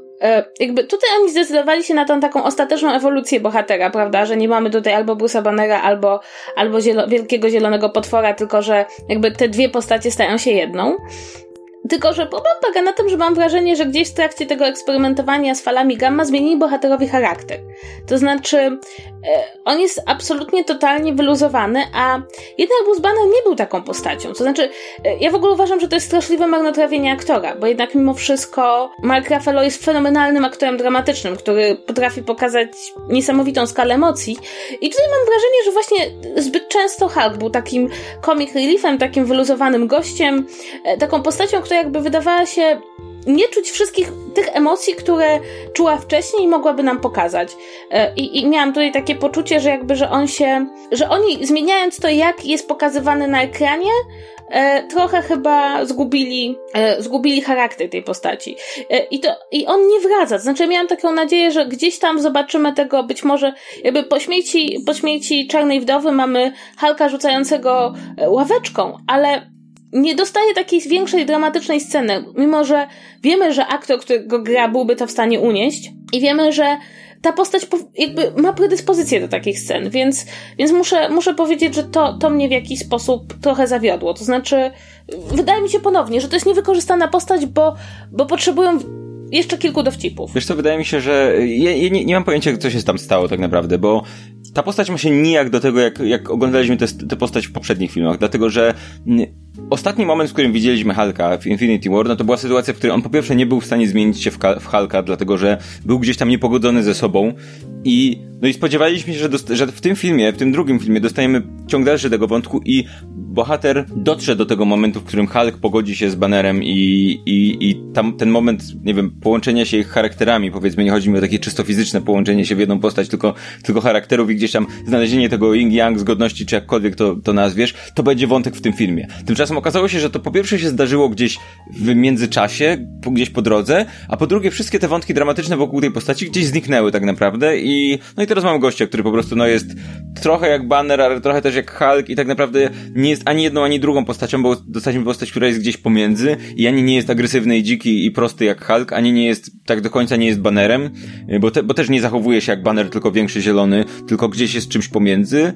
[SPEAKER 2] jakby tutaj oni zdecydowali się na tą taką ostateczną ewolucję bohatera, prawda? Że nie mamy tutaj albo Bruce'a Bannera, albo, albo zielo wielkiego zielonego potwora, tylko że jakby te dwie postacie stają się jedną. Tylko, że problem polega na tym, że mam wrażenie, że gdzieś w trakcie tego eksperymentowania z falami gamma zmienili bohaterowi charakter. To znaczy, e, on jest absolutnie totalnie wyluzowany, a jednak Banner nie był taką postacią. To znaczy, e, ja w ogóle uważam, że to jest straszliwe marnotrawienie aktora, bo jednak mimo wszystko Mark Ruffalo jest fenomenalnym aktorem dramatycznym, który potrafi pokazać niesamowitą skalę emocji. I tutaj mam wrażenie, że właśnie zbyt często Hulk był takim comic reliefem, takim wyluzowanym gościem, e, taką postacią, która jakby wydawała się nie czuć wszystkich tych emocji, które czuła wcześniej i mogłaby nam pokazać. E, I, I, miałam tutaj takie poczucie, że jakby, że on się, że oni zmieniając to, jak jest pokazywany na ekranie, e, trochę chyba zgubili, e, zgubili charakter tej postaci. I to, i on nie wraca. Znaczy, miałam taką nadzieję, że gdzieś tam zobaczymy tego, być może, jakby po śmierci, po śmierci Czarnej Wdowy mamy Halka rzucającego ławeczką, ale nie dostaje takiej większej, dramatycznej sceny, mimo że wiemy, że aktor, który go gra, byłby to w stanie unieść i wiemy, że ta postać jakby ma predyspozycję do takich scen, więc, więc muszę, muszę powiedzieć, że to, to mnie w jakiś sposób trochę zawiodło. To znaczy, wydaje mi się ponownie, że to jest niewykorzystana postać, bo, bo potrzebują jeszcze kilku dowcipów.
[SPEAKER 1] Wiesz co, wydaje mi się, że ja, ja nie, nie mam pojęcia, co się tam stało tak naprawdę, bo ta postać ma się nijak do tego, jak, jak oglądaliśmy tę postać w poprzednich filmach, dlatego że ostatni moment, w którym widzieliśmy Hulka w Infinity War, no to była sytuacja, w której on po pierwsze nie był w stanie zmienić się w, w Hulka, dlatego że był gdzieś tam niepogodzony ze sobą i no i spodziewaliśmy się, że, że w tym filmie, w tym drugim filmie dostajemy ciąg dalszy tego wątku i bohater dotrze do tego momentu, w którym Hulk pogodzi się z Bannerem i, i, i tam ten moment, nie wiem, połączenia się ich charakterami, powiedzmy, nie chodzi mi o takie czysto fizyczne połączenie się w jedną postać, tylko, tylko charakterów i gdzieś tam znalezienie tego yin-yang, zgodności, czy jakkolwiek to, to nazwiesz, to będzie wątek w tym filmie. Tymczasem okazało się, że to po pierwsze się zdarzyło gdzieś w międzyczasie, gdzieś po drodze, a po drugie wszystkie te wątki dramatyczne wokół tej postaci gdzieś zniknęły tak naprawdę i no i teraz mam gościa, który po prostu no jest trochę jak Banner, ale trochę też jak Hulk i tak naprawdę nie jest ani jedną, ani drugą postacią, bo dostaliśmy postać, która jest gdzieś pomiędzy i ani nie jest agresywny i dziki i prosty jak Hulk, ani nie jest, tak do końca nie jest Bannerem, bo, te, bo też nie zachowuje się jak Banner, tylko większy zielony, tylko gdzieś jest czymś pomiędzy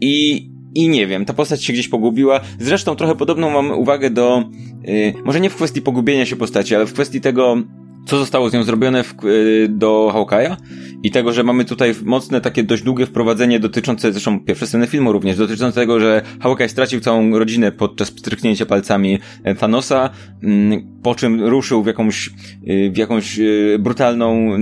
[SPEAKER 1] i i nie wiem, ta postać się gdzieś pogubiła. Zresztą trochę podobną mam uwagę do, yy, może nie w kwestii pogubienia się postaci, ale w kwestii tego, co zostało z nią zrobione w, yy, do Hawkeye'a i tego, że mamy tutaj mocne, takie dość długie wprowadzenie dotyczące, zresztą pierwsze sceny filmu również, dotyczące tego, że Hawkeye stracił całą rodzinę podczas stryknięcia palcami e, Thanosa, mm, po czym ruszył w jakąś, y, w jakąś brutalną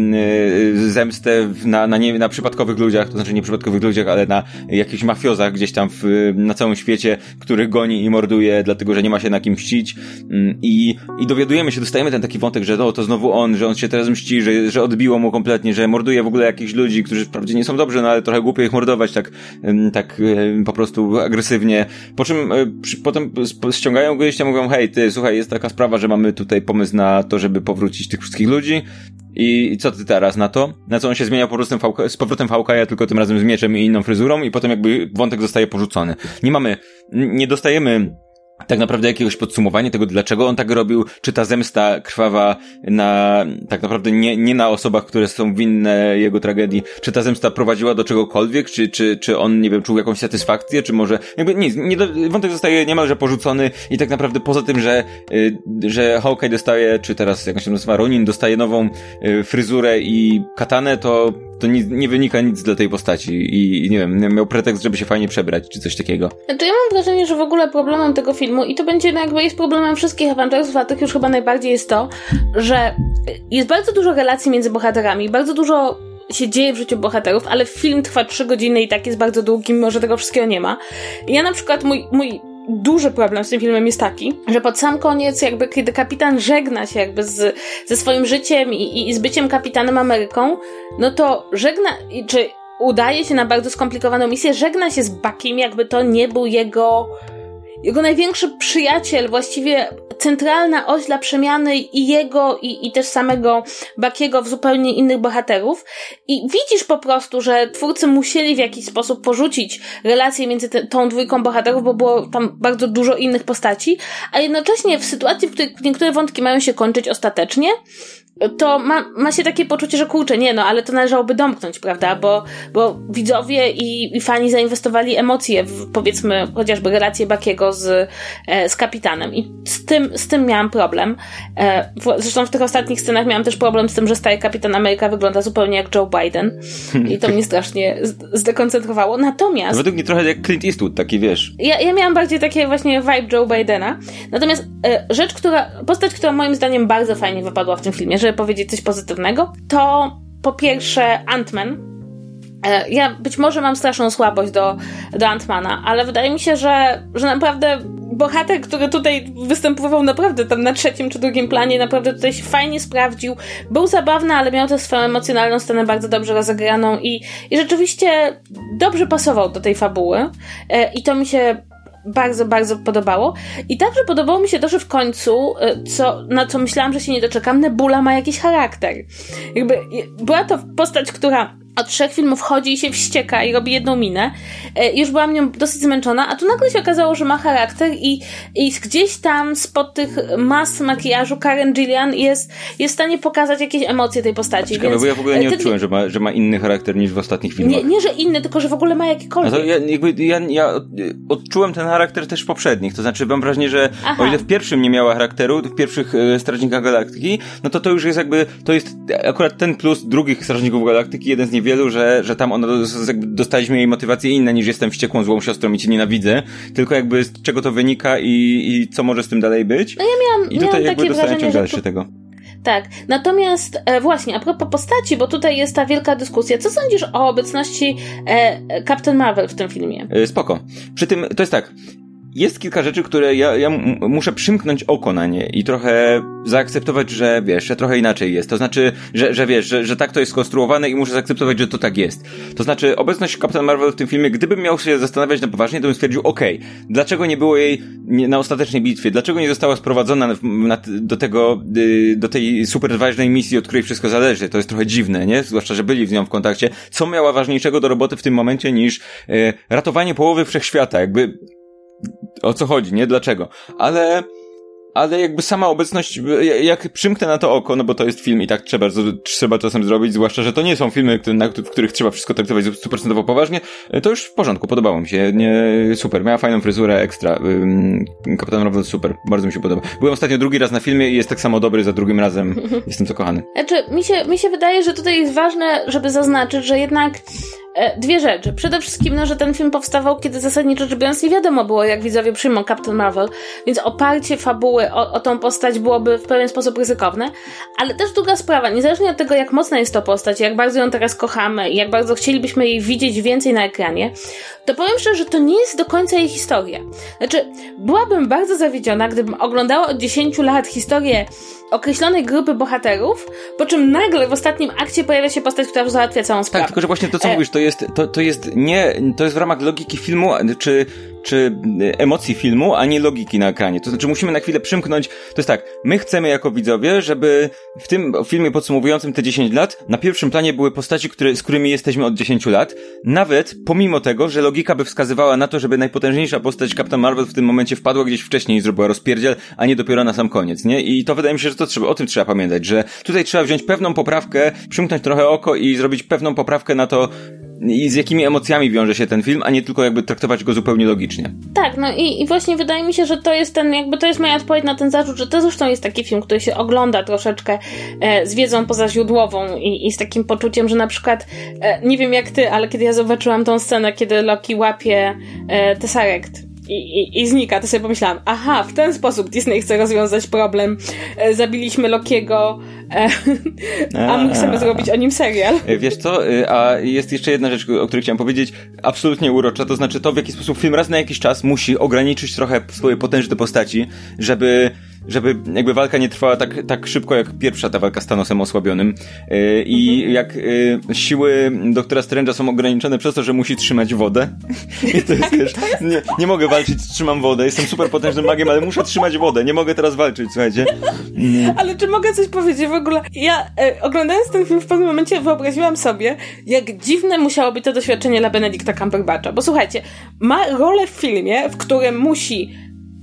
[SPEAKER 1] zemstę na, na, nie, na przypadkowych ludziach, to znaczy nie przypadkowych ludziach, ale na jakichś mafiozach gdzieś tam w, na całym świecie, których goni i morduje, dlatego, że nie ma się na kim mścić mm, i, i dowiadujemy się, dostajemy ten taki wątek, że to, to znowu on, że on się teraz mści, że, że odbiło mu kompletnie, że morduje w ogóle jakichś ludzi, którzy wprawdzie nie są dobrzy, no ale trochę głupio ich mordować tak, tak po prostu agresywnie. Po czym e, przy, potem ściągają go i mówią, hej, ty, słuchaj, jest taka sprawa, że mamy tutaj pomysł na to, żeby powrócić tych wszystkich ludzi. I co ty teraz na to? Na co on się zmienia po prostu z powrotem Hawkeye'a, tylko tym razem z mieczem i inną fryzurą i potem jakby wątek zostaje porzucony. Nie mamy, nie dostajemy tak naprawdę jakiegoś podsumowania tego, dlaczego on tak robił, czy ta zemsta krwawa na, tak naprawdę nie, nie na osobach, które są winne jego tragedii, czy ta zemsta prowadziła do czegokolwiek, czy, czy, czy on, nie wiem, czuł jakąś satysfakcję, czy może, jakby nic, nie, wątek zostaje niemalże porzucony i tak naprawdę poza tym, że, y, że Hawkeye dostaje, czy teraz jak się nazywa, Ronin dostaje nową y, fryzurę i katanę, to to nie, nie, wynika nic dla tej postaci i, nie wiem, miał pretekst, żeby się fajnie przebrać, czy coś takiego.
[SPEAKER 2] To ja mam wrażenie, że w ogóle problemem tego filmu, i to będzie no jakby jest problemem wszystkich Avengersów, a tych już chyba najbardziej jest to, że jest bardzo dużo relacji między bohaterami, bardzo dużo się dzieje w życiu bohaterów, ale film trwa trzy godziny i tak jest bardzo długi, mimo że tego wszystkiego nie ma. Ja na przykład mój, mój duży problem z tym filmem jest taki, że pod sam koniec, jakby kiedy kapitan żegna się jakby z, ze swoim życiem i, i z byciem kapitanem Ameryką, no to żegna, czy udaje się na bardzo skomplikowaną misję, żegna się z Bakim, jakby to nie był jego jego największy przyjaciel, właściwie centralna oś dla przemiany i jego, i, i też samego Bakiego w zupełnie innych bohaterów. I widzisz po prostu, że twórcy musieli w jakiś sposób porzucić relacje między te, tą dwójką bohaterów, bo było tam bardzo dużo innych postaci, a jednocześnie w sytuacji, w której niektóre wątki mają się kończyć ostatecznie, to ma, ma się takie poczucie, że kurczę, nie no, ale to należałoby domknąć, prawda? Bo, bo widzowie i, i fani zainwestowali emocje w, powiedzmy, chociażby relację Bakiego z, e, z kapitanem. I z tym, z tym miałam problem. E, zresztą w tych ostatnich scenach miałam też problem z tym, że stary kapitan Ameryka wygląda zupełnie jak Joe Biden. I to mnie strasznie zdekoncentrowało. Natomiast.
[SPEAKER 1] Według mnie trochę jak Clint Eastwood, taki wiesz.
[SPEAKER 2] Ja, ja miałam bardziej takie właśnie vibe Joe Bidena. Natomiast e, rzecz, która, postać, która moim zdaniem bardzo fajnie wypadła w tym filmie, żeby powiedzieć coś pozytywnego, to po pierwsze Ant-Man. E, ja być może mam straszną słabość do, do Ant-Mana, ale wydaje mi się, że, że naprawdę bohater, który tutaj występował naprawdę tam na trzecim czy drugim planie, naprawdę tutaj się fajnie sprawdził. Był zabawny, ale miał też swoją emocjonalną scenę bardzo dobrze rozegraną i, i rzeczywiście dobrze pasował do tej fabuły. E, I to mi się bardzo, bardzo podobało. I także podobało mi się to, że w końcu, y, co, na co myślałam, że się nie doczekam, Nebula ma jakiś charakter. Jakby była to postać, która od trzech filmów chodzi i się wścieka i robi jedną minę. E, już byłam nią dosyć zmęczona, a tu nagle się okazało, że ma charakter i, i gdzieś tam spod tych mas makijażu Karen Gillian jest, jest w stanie pokazać jakieś emocje tej postaci.
[SPEAKER 1] Ciekawe, więc, bo ja w ogóle nie ten... odczułem, że ma, że ma inny charakter niż w ostatnich filmach.
[SPEAKER 2] Nie, nie że inny, tylko że w ogóle ma jakikolwiek.
[SPEAKER 1] No to ja, jakby, ja, ja odczułem ten charakter też w poprzednich, to znaczy mam wrażenie, że Aha. o ile w pierwszym nie miała charakteru, w pierwszych e, Strażnikach Galaktyki, no to to już jest jakby, to jest akurat ten plus drugich Strażników Galaktyki, jeden z niewielu, że, że tam ono, dostaliśmy jej motywacje inne niż jestem wściekłą złą siostrą i cię nienawidzę, tylko jakby z czego to wynika i, i co może z tym dalej być.
[SPEAKER 2] No ja miałam,
[SPEAKER 1] I tutaj
[SPEAKER 2] miałam
[SPEAKER 1] jakby
[SPEAKER 2] takie
[SPEAKER 1] dostałem
[SPEAKER 2] ciąg
[SPEAKER 1] dalszy tego.
[SPEAKER 2] Tak, natomiast e, właśnie, a propos postaci, bo tutaj jest ta wielka dyskusja. Co sądzisz o obecności e, Captain Marvel w tym filmie?
[SPEAKER 1] E, spoko. Przy tym, to jest tak, jest kilka rzeczy, które ja, ja muszę przymknąć oko na nie i trochę zaakceptować, że wiesz, że trochę inaczej jest. To znaczy, że, że wiesz, że, że tak to jest skonstruowane i muszę zaakceptować, że to tak jest. To znaczy, obecność Captain Marvel w tym filmie, gdybym miał się zastanawiać na poważnie, to bym stwierdził, okej, okay, dlaczego nie było jej na ostatecznej bitwie? Dlaczego nie została sprowadzona na, do tego, y, do tej super ważnej misji, od której wszystko zależy? To jest trochę dziwne, nie? Zwłaszcza, że byli z nią w kontakcie. Co miała ważniejszego do roboty w tym momencie niż y, ratowanie połowy wszechświata? Jakby o co chodzi, nie? Dlaczego? Ale ale jakby sama obecność, jak przymknę na to oko, no bo to jest film i tak trzeba, trzeba czasem zrobić, zwłaszcza, że to nie są filmy, w których trzeba wszystko traktować stuprocentowo poważnie, to już w porządku, podobało mi się, nie, super, miała fajną fryzurę, ekstra, Kapitan Marvel super, bardzo mi się podoba. Byłem ostatnio drugi raz na filmie i jest tak samo dobry za drugim razem, jestem zakochany.
[SPEAKER 2] Znaczy, mi się, mi się wydaje, że tutaj jest ważne, żeby zaznaczyć, że jednak E, dwie rzeczy. Przede wszystkim, no, że ten film powstawał, kiedy zasadniczo rzecz biorąc nie wiadomo było, jak widzowie przyjmą Captain Marvel, więc oparcie fabuły o, o tą postać byłoby w pewien sposób ryzykowne. Ale też druga sprawa, niezależnie od tego, jak mocna jest to postać, jak bardzo ją teraz kochamy i jak bardzo chcielibyśmy jej widzieć więcej na ekranie, to powiem szczerze, że to nie jest do końca jej historia. Znaczy, byłabym bardzo zawiedziona, gdybym oglądała od 10 lat historię określonej grupy bohaterów, po czym nagle w ostatnim akcie pojawia się postać, która załatwia całą sprawę.
[SPEAKER 1] Tak, tylko że właśnie to, co e... mówisz, to jest, to, to jest nie, to jest w ramach logiki filmu, czy, czy emocji filmu, a nie logiki na ekranie. To znaczy musimy na chwilę przymknąć, to jest tak, my chcemy jako widzowie, żeby w tym filmie podsumowującym te 10 lat, na pierwszym planie były postaci, które, z którymi jesteśmy od 10 lat, nawet pomimo tego, że logika by wskazywała na to, żeby najpotężniejsza postać Captain Marvel w tym momencie wpadła gdzieś wcześniej i zrobiła rozpierdziel, a nie dopiero na sam koniec, nie? I to wydaje mi się, że to trzeba, o tym trzeba pamiętać, że tutaj trzeba wziąć pewną poprawkę, przymknąć trochę oko i zrobić pewną poprawkę na to, i z jakimi emocjami wiąże się ten film, a nie tylko jakby traktować go zupełnie logicznie.
[SPEAKER 2] Tak, no i, i właśnie wydaje mi się, że to jest ten, jakby to jest moja odpowiedź na ten zarzut, że to zresztą jest taki film, który się ogląda troszeczkę e, z wiedzą pozaźródłową i, i z takim poczuciem, że na przykład, e, nie wiem jak ty, ale kiedy ja zobaczyłam tą scenę, kiedy Loki łapie e, Tesseract i, i, i znika, to sobie pomyślałam, aha, w ten sposób Disney chce rozwiązać problem. E, zabiliśmy Lokiego, e, a my chcemy zrobić o nim serial.
[SPEAKER 1] E, wiesz co, e, a jest jeszcze jedna rzecz, o której chciałem powiedzieć, absolutnie urocza, to znaczy to, w jaki sposób film raz na jakiś czas musi ograniczyć trochę swoje potężne postaci, żeby żeby jakby walka nie trwała tak, tak szybko jak pierwsza ta walka z Thanosem osłabionym. Yy, I mhm. jak yy, siły doktora Strange'a są ograniczone przez to, że musi trzymać wodę. I to jest, wiesz, nie, nie mogę walczyć, trzymam wodę, jestem super potężnym magiem, ale muszę trzymać wodę, nie mogę teraz walczyć, słuchajcie.
[SPEAKER 2] Mm. Ale czy mogę coś powiedzieć w ogóle? Ja e, oglądając ten film w pewnym momencie wyobraziłam sobie, jak dziwne musiało być to doświadczenie dla Benedicta Cumberbatcha. Bo słuchajcie, ma rolę w filmie, w którym musi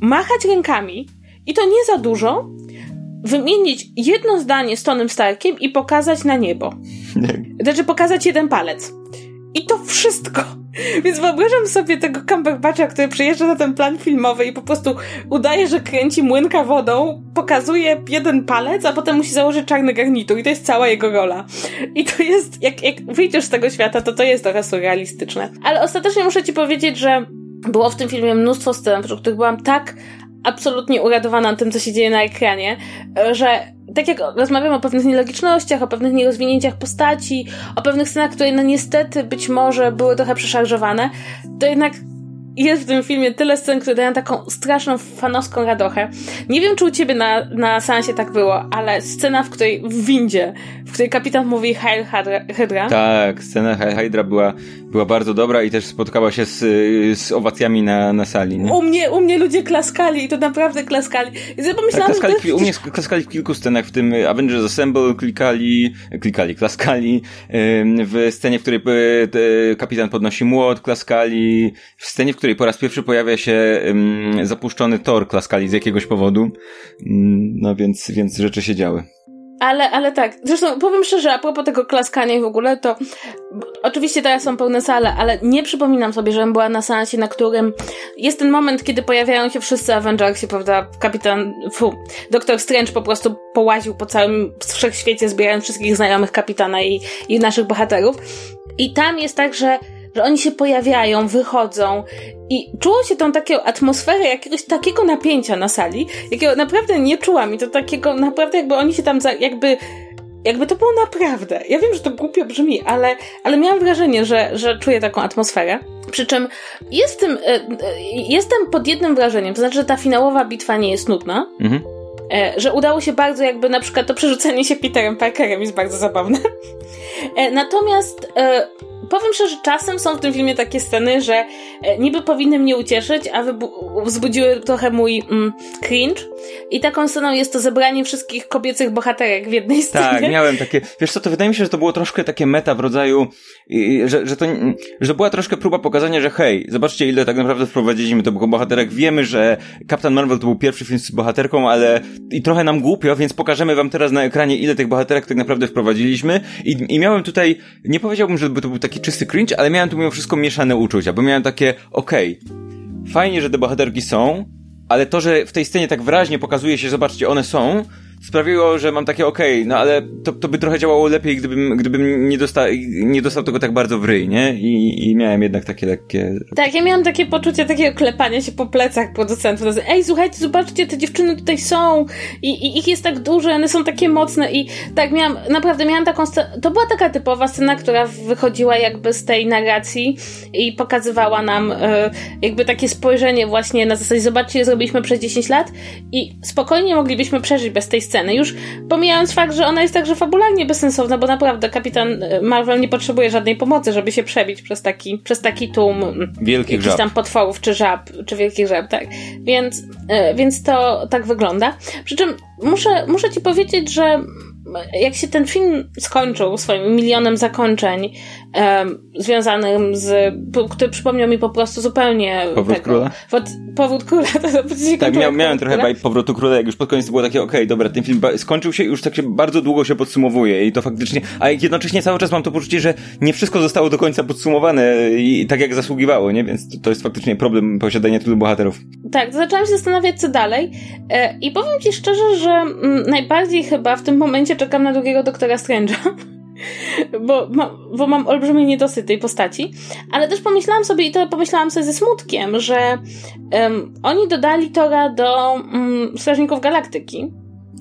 [SPEAKER 2] machać rękami i to nie za dużo, wymienić jedno zdanie z Tonym Starkiem i pokazać na niebo. Znaczy pokazać jeden palec. I to wszystko. Więc wyobrażam sobie tego Cumberbatcha, który przyjeżdża na ten plan filmowy i po prostu udaje, że kręci młynka wodą, pokazuje jeden palec, a potem musi założyć czarny garnitur i to jest cała jego rola. I to jest, jak, jak wyjdziesz z tego świata, to to jest trochę surrealistyczne. Ale ostatecznie muszę ci powiedzieć, że było w tym filmie mnóstwo scen, przy których byłam tak absolutnie uradowana tym, co się dzieje na ekranie, że tak jak rozmawiam o pewnych nielogicznościach, o pewnych nierozwinięciach postaci, o pewnych scenach, które no niestety być może były trochę przeszarżowane, to jednak jest w tym filmie tyle scen, które dają taką straszną fanowską radochę. Nie wiem, czy u ciebie na, na seansie tak było, ale scena, w której w windzie, w której kapitan mówi Heil Hydra.
[SPEAKER 1] Tak, scena Heil Hydra była, była bardzo dobra i też spotkała się z, z owacjami na, na sali. Nie?
[SPEAKER 2] U, mnie, u mnie ludzie klaskali i to naprawdę klaskali. I sobie pomyślałam,
[SPEAKER 1] tak, klaskali, że U mnie klaskali w kilku scenach, w tym Avengers Assemble klikali, klikali, klaskali, w scenie, w której e, kapitan podnosi młot, klaskali, w scenie, w której po raz pierwszy pojawia się um, zapuszczony tor klaskali z jakiegoś powodu. Um, no więc, więc rzeczy się działy.
[SPEAKER 2] Ale, ale tak, zresztą powiem szczerze, a propos tego klaskania w ogóle, to oczywiście teraz są pełne sale, ale nie przypominam sobie, żebym była na seansie, na którym jest ten moment, kiedy pojawiają się wszyscy Avengersi, prawda, kapitan, fu, Doktor Strange po prostu połaził po całym wszechświecie, zbierając wszystkich znajomych kapitana i, i naszych bohaterów. I tam jest tak, że że oni się pojawiają, wychodzą i czuło się tą taką atmosferę jakiegoś takiego napięcia na sali, jakiego naprawdę nie czułam i to takiego naprawdę jakby oni się tam za, jakby jakby to było naprawdę. Ja wiem, że to głupio brzmi, ale, ale miałam wrażenie, że, że czuję taką atmosferę. Przy czym jestem, e, e, jestem pod jednym wrażeniem, to znaczy, że ta finałowa bitwa nie jest nudna. Mhm. E, że udało się bardzo jakby na przykład to przerzucenie się Peterem Parkerem jest bardzo zabawne. Natomiast powiem szczerze, czasem są w tym filmie takie sceny, że e, niby powinny mnie ucieszyć, a wzbudziły trochę mój mm, cringe. I taką sceną jest to zebranie wszystkich kobiecych bohaterek w jednej tak, scenie.
[SPEAKER 1] Tak, miałem takie, wiesz co, to wydaje mi się, że to było troszkę takie meta w rodzaju, że, że, to, że to była troszkę próba pokazania, że hej, zobaczcie ile tak naprawdę wprowadziliśmy do bohaterek. Wiemy, że Captain Marvel to był pierwszy film z bohaterką, ale i trochę nam głupio, więc pokażemy wam teraz na ekranie ile tych bohaterek tak naprawdę wprowadziliśmy. I, i miałem tutaj, nie powiedziałbym, że to był taki czysty cringe, ale miałem tu mimo wszystko mieszane uczucia, bo miałem takie, okej, okay, fajnie, że te bohaterki są, ale to, że w tej scenie tak wyraźnie pokazuje się, zobaczcie, one są, sprawiło, że mam takie okej, okay, no ale to, to by trochę działało lepiej, gdybym, gdybym nie, dosta, nie dostał tego tak bardzo w ryj, nie? I, I miałem jednak takie lekkie...
[SPEAKER 2] Tak, ja miałam takie poczucie takiego klepania się po plecach producentów. Ej, słuchajcie, zobaczcie, te dziewczyny tutaj są i, i ich jest tak dużo, one są takie mocne i tak miałam, naprawdę miałam taką to była taka typowa scena, która wychodziła jakby z tej narracji i pokazywała nam y, jakby takie spojrzenie właśnie na zasadzie, zobaczcie, zrobiliśmy przez 10 lat i spokojnie moglibyśmy przeżyć bez tej sceny sceny. Już pomijając fakt, że ona jest także fabularnie bezsensowna, bo naprawdę kapitan e, Marvel nie potrzebuje żadnej pomocy, żeby się przebić przez taki, przez taki tłum
[SPEAKER 1] mm, wielkich
[SPEAKER 2] żab. tam potworów, czy żab, czy wielkich żab, tak. Więc, e, więc to tak wygląda. Przy czym muszę, muszę ci powiedzieć, że jak się ten film skończył swoim milionem zakończeń związanym z, który przypomniał mi po prostu zupełnie
[SPEAKER 1] Powrót tego, Króla?
[SPEAKER 2] Pod, powrót Króla, to, to
[SPEAKER 1] Tak, miał, miałem trochę vibe Powrotu Króla, jak już pod koniec było takie, okej, okay, dobra, ten film skończył się i już tak się bardzo długo się podsumowuje i to faktycznie, a jednocześnie cały czas mam to poczucie, że nie wszystko zostało do końca podsumowane i tak jak zasługiwało, nie? Więc to, to jest faktycznie problem posiadania tylu bohaterów.
[SPEAKER 2] Tak, zaczęłam się zastanawiać, co dalej e, i powiem ci szczerze, że mm, najbardziej chyba w tym momencie czekam na drugiego Doktora Strange'a. bo, ma, bo mam olbrzymi niedosyt tej postaci. Ale też pomyślałam sobie, i to pomyślałam sobie ze smutkiem, że um, oni dodali Tora do um, Strażników Galaktyki.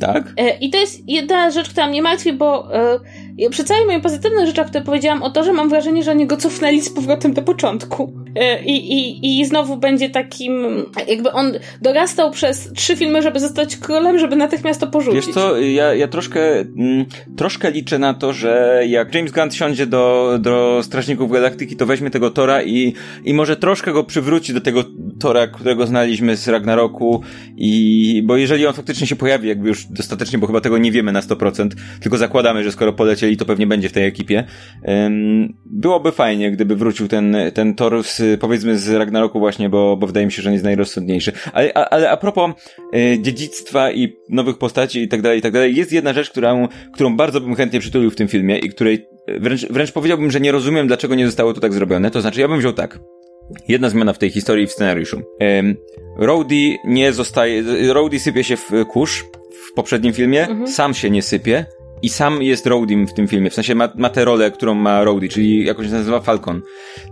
[SPEAKER 1] Tak?
[SPEAKER 2] E, I to jest jedna rzecz, która mnie martwi, bo e, przy całej mojej pozytywnej rzeczach, które powiedziałam o to, że mam wrażenie, że oni go cofnęli z powrotem do początku. E, I, i, I znowu będzie takim, jakby on dorastał przez trzy filmy, żeby zostać królem, żeby natychmiast to porzucić.
[SPEAKER 1] Wiesz co, ja, ja troszkę, mm, troszkę liczę na to, że jak James Gunn siądzie do, do Strażników Galaktyki, to weźmie tego Tora i, i może troszkę go przywróci do tego Tora, którego znaliśmy z Ragnaroku i, bo jeżeli on faktycznie się pojawi, jakby już dostatecznie, bo chyba tego nie wiemy na 100%, tylko zakładamy, że skoro polecieli, to pewnie będzie w tej ekipie, byłoby fajnie, gdyby wrócił ten, ten Thor z, powiedzmy z Ragnaroku właśnie, bo, bo wydaje mi się, że on jest najrozsądniejszy. Ale, a, ale a propos e, dziedzictwa i nowych postaci i tak dalej, i tak dalej, jest jedna rzecz, którą, którą bardzo bym chętnie przytulił w tym filmie i której wręcz, wręcz powiedziałbym, że nie rozumiem, dlaczego nie zostało to tak zrobione. To znaczy, ja bym wziął tak. Jedna zmiana w tej historii w scenariuszu. Um, Rhodey nie zostaje, Rhodey sypie się w kurz w poprzednim filmie, mhm. sam się nie sypie, i sam jest Rhodym w tym filmie, w sensie ma, ma tę rolę, którą ma Rhodey, czyli jakoś się nazywa Falcon.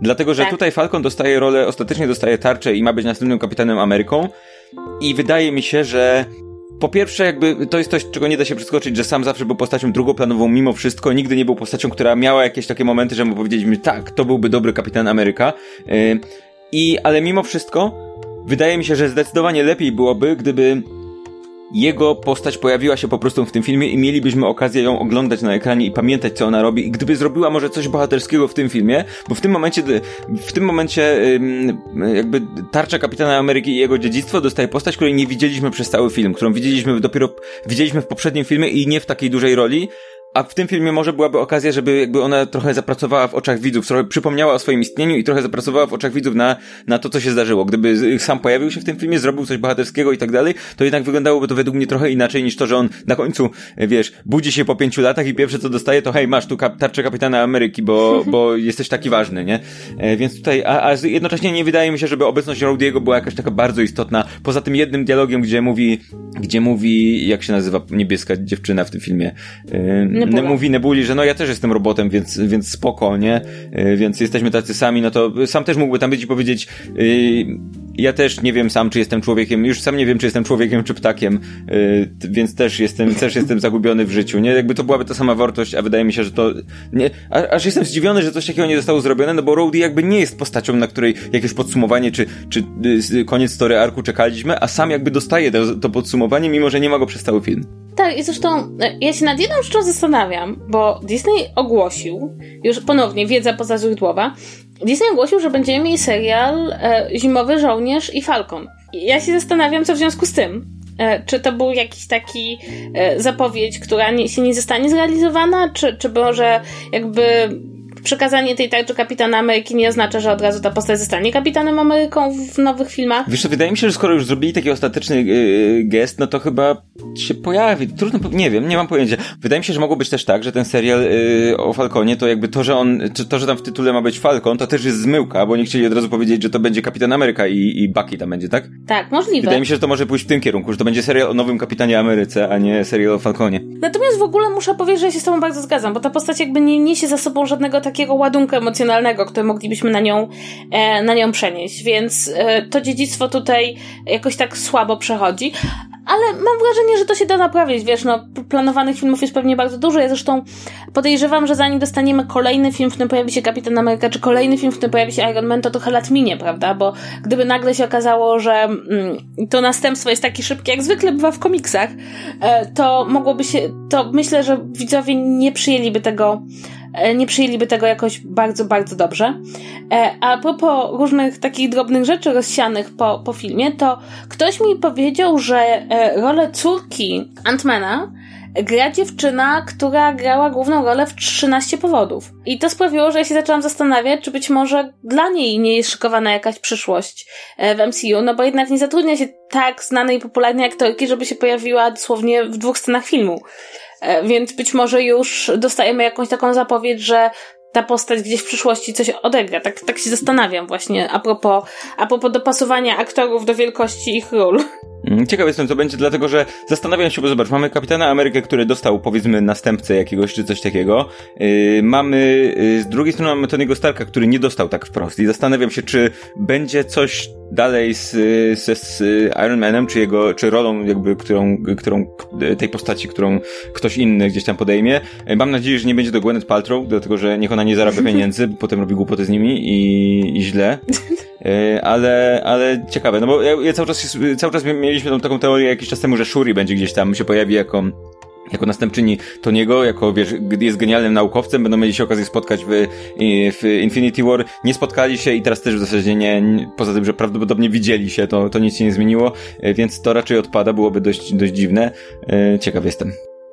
[SPEAKER 1] Dlatego, że tak. tutaj Falcon dostaje rolę, ostatecznie dostaje tarczę i ma być następnym kapitanem Ameryką i wydaje mi się, że po pierwsze, jakby to jest coś, czego nie da się przeskoczyć, że sam zawsze był postacią drugoplanową mimo wszystko, nigdy nie był postacią, która miała jakieś takie momenty, że mu powiedzieliśmy, tak, to byłby dobry kapitan Ameryka. Yy, I, ale mimo wszystko, wydaje mi się, że zdecydowanie lepiej byłoby, gdyby jego postać pojawiła się po prostu w tym filmie i mielibyśmy okazję ją oglądać na ekranie i pamiętać, co ona robi. I gdyby zrobiła może coś bohaterskiego w tym filmie, bo w tym momencie, w tym momencie jakby tarcza Kapitana Ameryki i jego dziedzictwo dostaje postać, której nie widzieliśmy przez cały film, którą widzieliśmy dopiero, widzieliśmy w poprzednim filmie i nie w takiej dużej roli, a w tym filmie może byłaby okazja, żeby jakby ona trochę zapracowała w oczach widzów, trochę przypomniała o swoim istnieniu i trochę zapracowała w oczach widzów na, na to, co się zdarzyło. Gdyby sam pojawił się w tym filmie, zrobił coś bohaterskiego i tak dalej, to jednak wyglądałoby to według mnie trochę inaczej niż to, że on na końcu, wiesz, budzi się po pięciu latach i pierwsze co dostaje to hej, masz tu kap tarczę kapitana Ameryki, bo, bo jesteś taki ważny, nie? E, więc tutaj, a, a jednocześnie nie wydaje mi się, żeby obecność Rodiego była jakaś taka bardzo istotna. Poza tym jednym dialogiem, gdzie mówi, gdzie mówi, jak się nazywa niebieska dziewczyna w tym filmie? E, Nebula. mówi Nebuli, że no ja też jestem robotem, więc, więc spoko, nie? Y, więc jesteśmy tacy sami, no to sam też mógłby tam być i powiedzieć, yy, ja też nie wiem sam, czy jestem człowiekiem, już sam nie wiem, czy jestem człowiekiem, czy ptakiem, yy, więc też jestem, też jestem zagubiony w życiu, nie? Jakby to byłaby ta sama wartość, a wydaje mi się, że to, nie, aż jestem zdziwiony, że coś takiego nie zostało zrobione, no bo Rowdy jakby nie jest postacią, na której jakieś podsumowanie, czy, czy yy, koniec story arku czekaliśmy, a sam jakby dostaje to, to podsumowanie, mimo że nie ma go przez cały film.
[SPEAKER 2] Tak, i zresztą e, ja się nad jedną rzeczą zastanawiam, bo Disney ogłosił, już ponownie wiedza pozaźródłowa, Disney ogłosił, że będziemy mieli serial e, Zimowy Żołnierz i Falcon. Ja się zastanawiam, co w związku z tym. E, czy to był jakiś taki e, zapowiedź, która nie, się nie zostanie zrealizowana, czy, czy może jakby przekazanie tej tarczy Kapitana Ameryki nie oznacza, że od razu ta postać zostanie Kapitanem Ameryką w nowych filmach.
[SPEAKER 1] Wiesz co, wydaje mi się, że skoro już zrobili taki ostateczny yy, gest, no to chyba się pojawi. Trudno, nie wiem, nie mam pojęcia. Wydaje mi się, że mogło być też tak, że ten serial yy, o Falconie, to jakby to, że on, to, że tam w tytule ma być Falcon, to też jest zmyłka, bo nie chcieli od razu powiedzieć, że to będzie Kapitan Ameryka i, i Bucky tam będzie, tak?
[SPEAKER 2] Tak, możliwe.
[SPEAKER 1] Wydaje mi się, że to może pójść w tym kierunku, że to będzie serial o nowym Kapitanie Ameryce, a nie serial o Falconie.
[SPEAKER 2] Natomiast w ogóle muszę powiedzieć, że ja się z tobą bardzo zgadzam, bo ta postać jakby nie niesie za sobą żadnego takiego ładunku emocjonalnego, który moglibyśmy na nią, e, na nią przenieść, więc e, to dziedzictwo tutaj jakoś tak słabo przechodzi. Ale mam wrażenie, że to się da naprawić, wiesz, no, planowanych filmów jest pewnie bardzo dużo. Ja zresztą podejrzewam, że zanim dostaniemy kolejny film, w którym pojawi się Kapitan Ameryka, czy kolejny film, w którym pojawi się Iron Man, to trochę lat minie, prawda? Bo gdyby nagle się okazało, że mm, to następstwo jest takie szybkie, jak zwykle bywa w komiksach, e, to mogłoby się, to myślę, że widzowie nie przyjęliby tego nie przyjęliby tego jakoś bardzo, bardzo dobrze. E, a propos różnych takich drobnych rzeczy rozsianych po, po filmie, to ktoś mi powiedział, że e, rolę córki Antmana gra dziewczyna, która grała główną rolę w 13 powodów. I to sprawiło, że ja się zaczęłam zastanawiać, czy być może dla niej nie jest szykowana jakaś przyszłość w MCU, no bo jednak nie zatrudnia się tak znanej i popularnej aktorki, żeby się pojawiła dosłownie w dwóch scenach filmu. E, więc być może już dostajemy jakąś taką zapowiedź, że ta postać gdzieś w przyszłości coś odegra. Tak, tak się zastanawiam właśnie a propos, a propos dopasowania aktorów do wielkości ich ról.
[SPEAKER 1] Mm, ciekaw jestem, co będzie, dlatego że zastanawiam się, bo zobacz, mamy Kapitana Amerykę, który dostał, powiedzmy, następcę jakiegoś, czy coś takiego. Yy, mamy, yy, z drugiej strony mamy Tony'ego Starka, który nie dostał tak wprost i zastanawiam się, czy będzie coś dalej z, z, z Iron Manem, czy jego, czy rolą jakby, którą, którą, tej postaci, którą ktoś inny gdzieś tam podejmie. Yy, mam nadzieję, że nie będzie do Gwyneth Paltrow, dlatego że niech ona nie zarabia pieniędzy, potem robi głupoty z nimi i, i źle. Yy, ale, ale ciekawe, no bo ja, ja cały czas, cały czas mieliśmy tą taką teorię jakiś czas temu, że Shuri będzie gdzieś tam się pojawi jako jako następczyni Toniego, jako wiesz, jest genialnym naukowcem, będą mieli się okazję spotkać w, w Infinity War. Nie spotkali się i teraz też w zasadzie nie, poza tym, że prawdopodobnie widzieli się, to, to nic się nie zmieniło, yy, więc to raczej odpada, byłoby dość, dość dziwne. Yy, ciekaw jestem.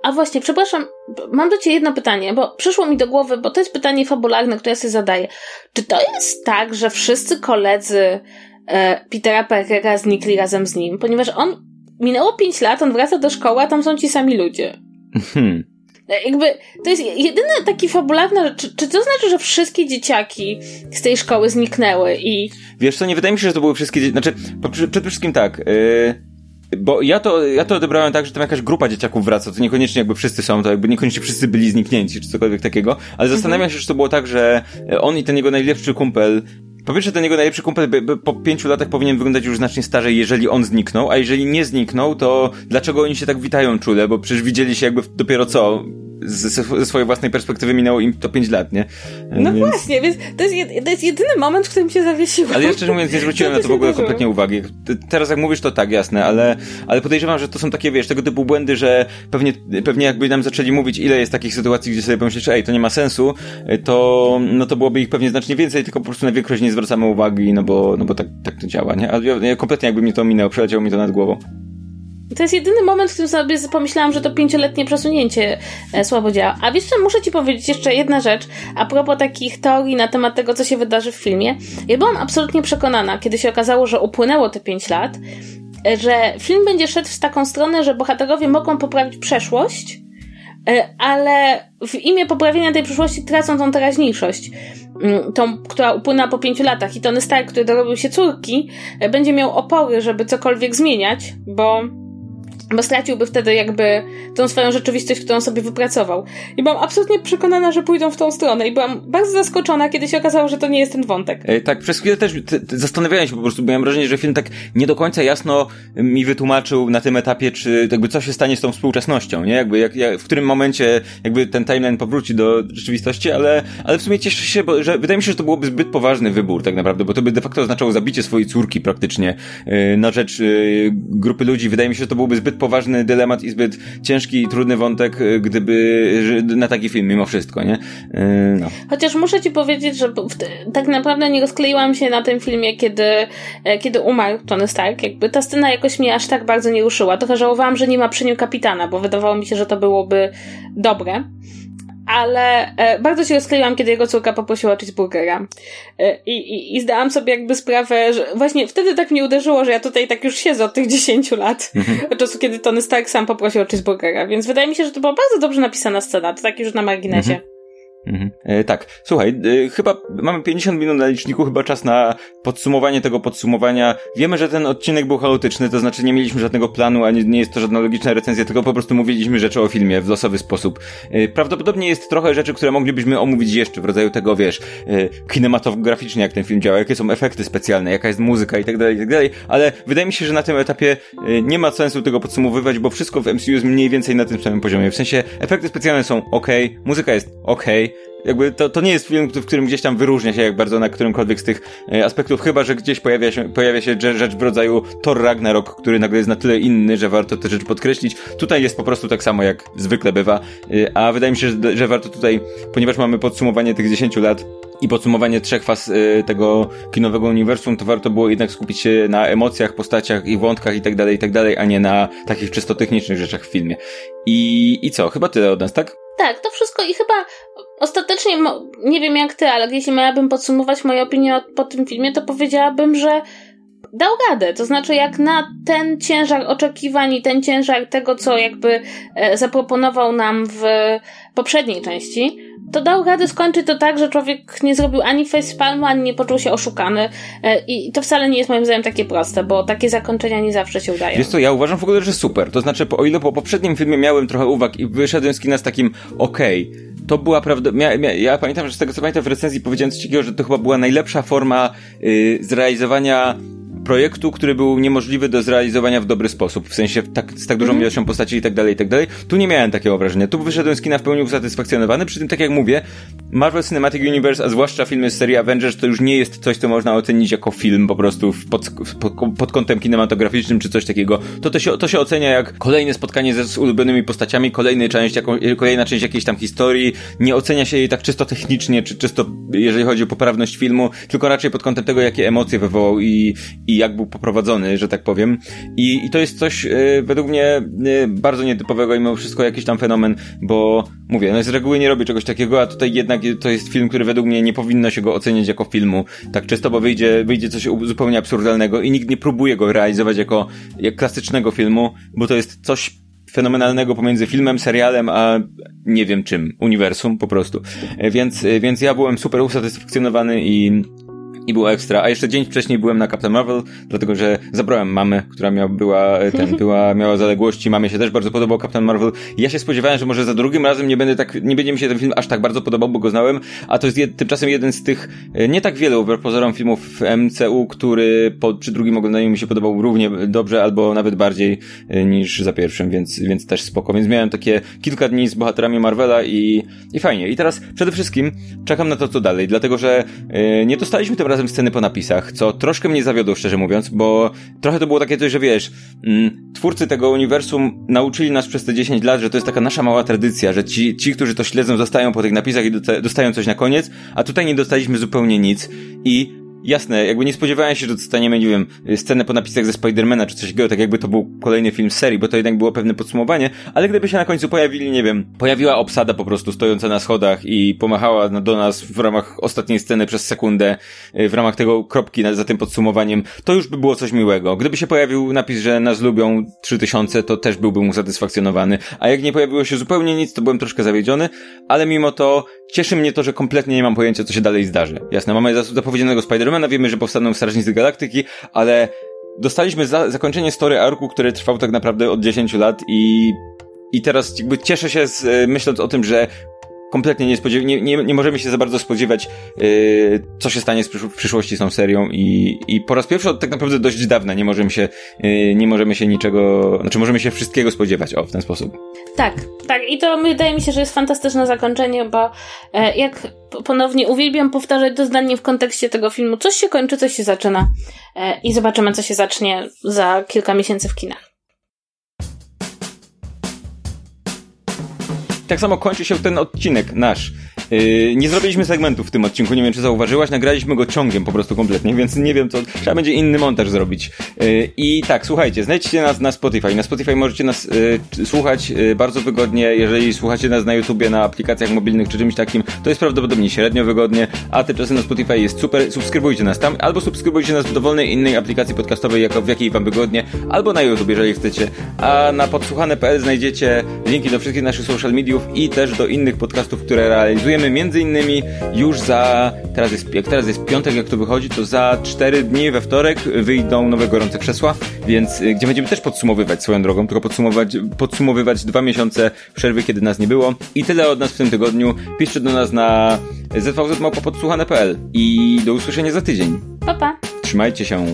[SPEAKER 2] A właśnie, przepraszam, mam do Ciebie jedno pytanie, bo przyszło mi do głowy, bo to jest pytanie fabularne, które ja sobie zadaję. Czy to jest tak, że wszyscy koledzy e, Petera Parkera znikli razem z nim? Ponieważ on, minęło 5 lat, on wraca do szkoły, a tam są ci sami ludzie. Hmm. Jakby, to jest jedyny taki fabularny, czy, czy to znaczy, że wszystkie dzieciaki z tej szkoły zniknęły i...
[SPEAKER 1] Wiesz co, nie wydaje mi się, że to były wszystkie dzieci, znaczy, przede wszystkim tak, yy bo ja to, ja to odebrałem tak, że tam jakaś grupa dzieciaków wraca, to niekoniecznie jakby wszyscy są, to jakby niekoniecznie wszyscy byli zniknięci, czy cokolwiek takiego, ale mhm. zastanawiam się, czy to było tak, że on i ten jego najlepszy kumpel po pierwsze, ten jego najlepszy kumpel by, by po pięciu latach powinien wyglądać już znacznie starzej, jeżeli on zniknął, a jeżeli nie zniknął, to dlaczego oni się tak witają czule? Bo przecież widzieli się jakby dopiero co ze, swojej własnej perspektywy minęło im to 5 lat, nie?
[SPEAKER 2] No więc... właśnie, więc to jest, jed, to jest jedyny moment, w którym się zawiesiłem.
[SPEAKER 1] Ale ja szczerze mówiąc nie zwróciłem na to w ogóle kompletnie uwagi. Teraz jak mówisz to tak, jasne, ale, ale podejrzewam, że to są takie, wiesz, tego typu błędy, że pewnie, pewnie jakby nam zaczęli mówić, ile jest takich sytuacji, gdzie sobie pomyślisz, ej, to nie ma sensu, to, no to byłoby ich pewnie znacznie więcej, tylko po prostu na większość nie zwracamy uwagi, no bo, no bo tak, tak to działa, nie? Ale ja, kompletnie jakby mi to minęło, przeleciało mi to nad głową.
[SPEAKER 2] To jest jedyny moment, w którym sobie pomyślałam, że to pięcioletnie przesunięcie e, słabo działa. A wiesz co, muszę ci powiedzieć jeszcze jedna rzecz a propos takich teorii na temat tego, co się wydarzy w filmie. Ja byłam absolutnie przekonana, kiedy się okazało, że upłynęło te pięć lat, e, że film będzie szedł w taką stronę, że bohaterowie mogą poprawić przeszłość, e, ale w imię poprawienia tej przyszłości tracą tą teraźniejszość mm, tą, która upłynęła po pięciu latach i Tony Stark, który dorobił się córki, będzie miał opory, żeby cokolwiek zmieniać, bo bo straciłby wtedy jakby tą swoją rzeczywistość, którą sobie wypracował. I byłam absolutnie przekonana, że pójdą w tą stronę i byłam bardzo zaskoczona, kiedy się okazało, że to nie jest ten wątek.
[SPEAKER 1] E, tak, przez chwilę też te, te zastanawiałem się po prostu, miałem wrażenie, że film tak nie do końca jasno mi wytłumaczył na tym etapie, czy jakby co się stanie z tą współczesnością, nie? Jakby jak, jak, w którym momencie jakby ten timeline powróci do rzeczywistości, ale, ale w sumie cieszę się, bo, że wydaje mi się, że to byłoby zbyt poważny wybór tak naprawdę, bo to by de facto oznaczało zabicie swojej córki praktycznie yy, na rzecz yy, grupy ludzi. Wydaje mi się, że to byłoby zbyt poważny dylemat i zbyt ciężki i trudny wątek, y, gdyby na taki film mimo wszystko, nie? Y, no.
[SPEAKER 2] Chociaż muszę ci powiedzieć, że tak naprawdę nie rozkleiłam się na tym filmie, kiedy, e, kiedy umarł Tony Stark. Jakby ta scena jakoś mnie aż tak bardzo nie ruszyła. Trochę żałowałam, że nie ma przy nim kapitana, bo wydawało mi się, że to byłoby dobre ale e, bardzo się rozkleiłam, kiedy jego córka poprosiła o cheeseburgera. E, i, i, zdałam sobie jakby sprawę, że właśnie wtedy tak mnie uderzyło, że ja tutaj tak już siedzę od tych 10 lat, mhm. od czasu, kiedy Tony Stark sam poprosił o cheeseburgera, więc wydaje mi się, że to była bardzo dobrze napisana scena, to tak już na marginesie. Mhm.
[SPEAKER 1] Mhm. E, tak, słuchaj, e, chyba mamy 50 minut na liczniku, chyba czas na podsumowanie tego podsumowania. Wiemy, że ten odcinek był chaotyczny, to znaczy nie mieliśmy żadnego planu, ani nie jest to żadna logiczna recenzja, tylko po prostu mówiliśmy rzeczy o filmie w losowy sposób. E, prawdopodobnie jest trochę rzeczy, które moglibyśmy omówić jeszcze w rodzaju tego, wiesz, e, kinematograficznie jak ten film działa, jakie są efekty specjalne, jaka jest muzyka i tak dalej, i tak dalej, ale wydaje mi się, że na tym etapie e, nie ma sensu tego podsumowywać, bo wszystko w MCU jest mniej więcej na tym samym poziomie. W sensie efekty specjalne są ok, muzyka jest ok, jakby to, to nie jest film, w którym gdzieś tam wyróżnia się jak bardzo na którymkolwiek z tych e, aspektów, chyba że gdzieś pojawia się, pojawia się rzecz w rodzaju Thor Ragnarok, który nagle jest na tyle inny, że warto tę rzecz podkreślić. Tutaj jest po prostu tak samo jak zwykle bywa, e, a wydaje mi się, że, że warto tutaj, ponieważ mamy podsumowanie tych 10 lat i podsumowanie trzech faz e, tego kinowego uniwersum, to warto było jednak skupić się na emocjach, postaciach i wątkach i tak dalej, i tak dalej, a nie na takich czysto technicznych rzeczach w filmie. I, i co? Chyba tyle od nas, tak?
[SPEAKER 2] Tak, to wszystko i chyba ostatecznie, nie wiem jak ty, ale jeśli miałabym podsumować moją opinię po tym filmie, to powiedziałabym, że dał radę. To znaczy, jak na ten ciężar oczekiwań i ten ciężar tego, co jakby e, zaproponował nam w poprzedniej części, to dał radę skończyć to tak, że człowiek nie zrobił ani facepalmu, ani nie poczuł się oszukany. E, I to wcale nie jest moim zdaniem takie proste, bo takie zakończenia nie zawsze się udają.
[SPEAKER 1] Wiesz co, ja uważam w ogóle, że super. To znaczy, o ile po poprzednim filmie miałem trochę uwag i wyszedłem z kina z takim okej, okay, to była prawda. Mia, ja pamiętam, że z tego co pamiętam w recenzji powiedziałem coś takiego, że to chyba była najlepsza forma yy, zrealizowania projektu, który był niemożliwy do zrealizowania w dobry sposób, w sensie tak, z tak dużą mm ilością postaci i tak dalej, i tak dalej. Tu nie miałem takiego wrażenia. Tu wyszedłem z kina w pełni usatysfakcjonowany, przy tym tak jak mówię, Marvel Cinematic Universe, a zwłaszcza filmy z serii Avengers, to już nie jest coś, co można ocenić jako film po prostu pod, pod, pod kątem kinematograficznym czy coś takiego. To, to, się, to się ocenia jak kolejne spotkanie ze, z ulubionymi postaciami, kolejny część, jako, kolejna część jakiejś tam historii. Nie ocenia się jej tak czysto technicznie, czy czysto jeżeli chodzi o poprawność filmu, tylko raczej pod kątem tego, jakie emocje wywołał i, i jak był poprowadzony, że tak powiem. I, i to jest coś yy, według mnie yy, bardzo nietypowego i mimo wszystko jakiś tam fenomen, bo mówię, no z reguły nie robi czegoś takiego, a tutaj jednak to jest film, który według mnie nie powinno się go oceniać jako filmu tak czysto, bo wyjdzie, wyjdzie coś zupełnie absurdalnego i nikt nie próbuje go realizować jako jak klasycznego filmu, bo to jest coś fenomenalnego pomiędzy filmem, serialem, a nie wiem czym, uniwersum po prostu. E, więc, więc ja byłem super usatysfakcjonowany i i było ekstra. A jeszcze dzień wcześniej byłem na Captain Marvel, dlatego że zabrałem mamę, która miała, była, e, ten, była, miała zaległości. Mamie się też bardzo podobał Captain Marvel. Ja się spodziewałem, że może za drugim razem nie będę tak, nie będzie mi się ten film aż tak bardzo podobał, bo go znałem. A to jest jed, tymczasem jeden z tych, e, nie tak wielu pozorom filmów w MCU, który po, przy drugim oglądaniu mi się podobał równie dobrze, albo nawet bardziej e, niż za pierwszym, więc, więc też spoko. Więc miałem takie kilka dni z bohaterami Marvela i, i fajnie. I teraz przede wszystkim czekam na to, co dalej, dlatego że yy, nie dostaliśmy tym razem razem sceny po napisach, co troszkę mnie zawiodło, szczerze mówiąc, bo trochę to było takie coś, że wiesz, mm, twórcy tego uniwersum nauczyli nas przez te 10 lat, że to jest taka nasza mała tradycja, że ci, ci którzy to śledzą, zostają po tych napisach i dostają coś na koniec, a tutaj nie dostaliśmy zupełnie nic i jasne, jakby nie spodziewałem się, że dostaniemy, nie wiem, scenę po napisach ze Spidermana czy coś takiego, tak jakby to był kolejny film serii, bo to jednak było pewne podsumowanie, ale gdyby się na końcu pojawili, nie wiem, pojawiła obsada po prostu stojąca na schodach i pomachała do nas w ramach ostatniej sceny przez sekundę, y, w ramach tego kropki za tym podsumowaniem, to już by było coś miłego. Gdyby się pojawił napis, że nas lubią 3000, to też byłbym usatysfakcjonowany, a jak nie pojawiło się zupełnie nic, to byłem troszkę zawiedziony, ale mimo to cieszy mnie to, że kompletnie nie mam pojęcia, co się dalej zdarzy. Jasne, mamy zapowiedzianego Spidermana, wiemy, że powstaną Strażnicy Galaktyki, ale dostaliśmy za zakończenie story arku, który trwał tak naprawdę od 10 lat i i teraz jakby cieszę się z, myśląc o tym, że kompletnie nie, spodziew- nie, nie, nie możemy się za bardzo spodziewać, yy, co się stanie w przyszłości z tą serią i, i po raz pierwszy od tak naprawdę dość dawna nie możemy się, yy, nie możemy się niczego, znaczy możemy się wszystkiego spodziewać, o, w ten sposób.
[SPEAKER 2] Tak, tak i to wydaje mi się, że jest fantastyczne zakończenie, bo e, jak ponownie uwielbiam powtarzać to zdanie w kontekście tego filmu, coś się kończy, coś się zaczyna e, i zobaczymy, co się zacznie za kilka miesięcy w kinach.
[SPEAKER 1] Tak samo kończy się ten odcinek nasz. Yy, nie zrobiliśmy segmentów w tym odcinku, nie wiem czy zauważyłaś, nagraliśmy go ciągiem po prostu kompletnie, więc nie wiem co, trzeba będzie inny montaż zrobić. Yy, I tak, słuchajcie, znajdźcie nas na Spotify. Na Spotify możecie nas yy, słuchać yy, bardzo wygodnie, jeżeli słuchacie nas na YouTubie, na aplikacjach mobilnych czy czymś takim, to jest prawdopodobnie średnio wygodnie, a tymczasem na Spotify jest super, subskrybujcie nas tam, albo subskrybujcie nas w dowolnej innej aplikacji podcastowej, jako w jakiej wam wygodnie, albo na YouTube, jeżeli chcecie. A na podsłuchane.pl znajdziecie linki do wszystkich naszych social mediów i też do innych podcastów, które realizujemy między innymi już za, teraz jest, jak teraz jest piątek, jak to wychodzi, to za 4 dni we wtorek wyjdą nowe gorące krzesła, więc y, gdzie będziemy też podsumowywać swoją drogą, tylko podsumowywać, podsumowywać dwa miesiące przerwy, kiedy nas nie było. I tyle od nas w tym tygodniu. Piszcie do nas na zwz.podsłuchane.pl i do usłyszenia za tydzień.
[SPEAKER 2] Pa, pa.
[SPEAKER 1] Trzymajcie się.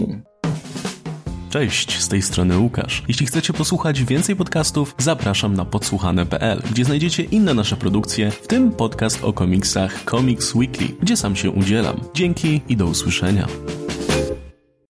[SPEAKER 3] Cześć, z tej strony Łukasz. Jeśli chcecie posłuchać więcej podcastów, zapraszam na podsłuchane.pl, gdzie znajdziecie inne nasze produkcje, w tym podcast o komiksach Comics Weekly, gdzie sam się udzielam. Dzięki i do usłyszenia.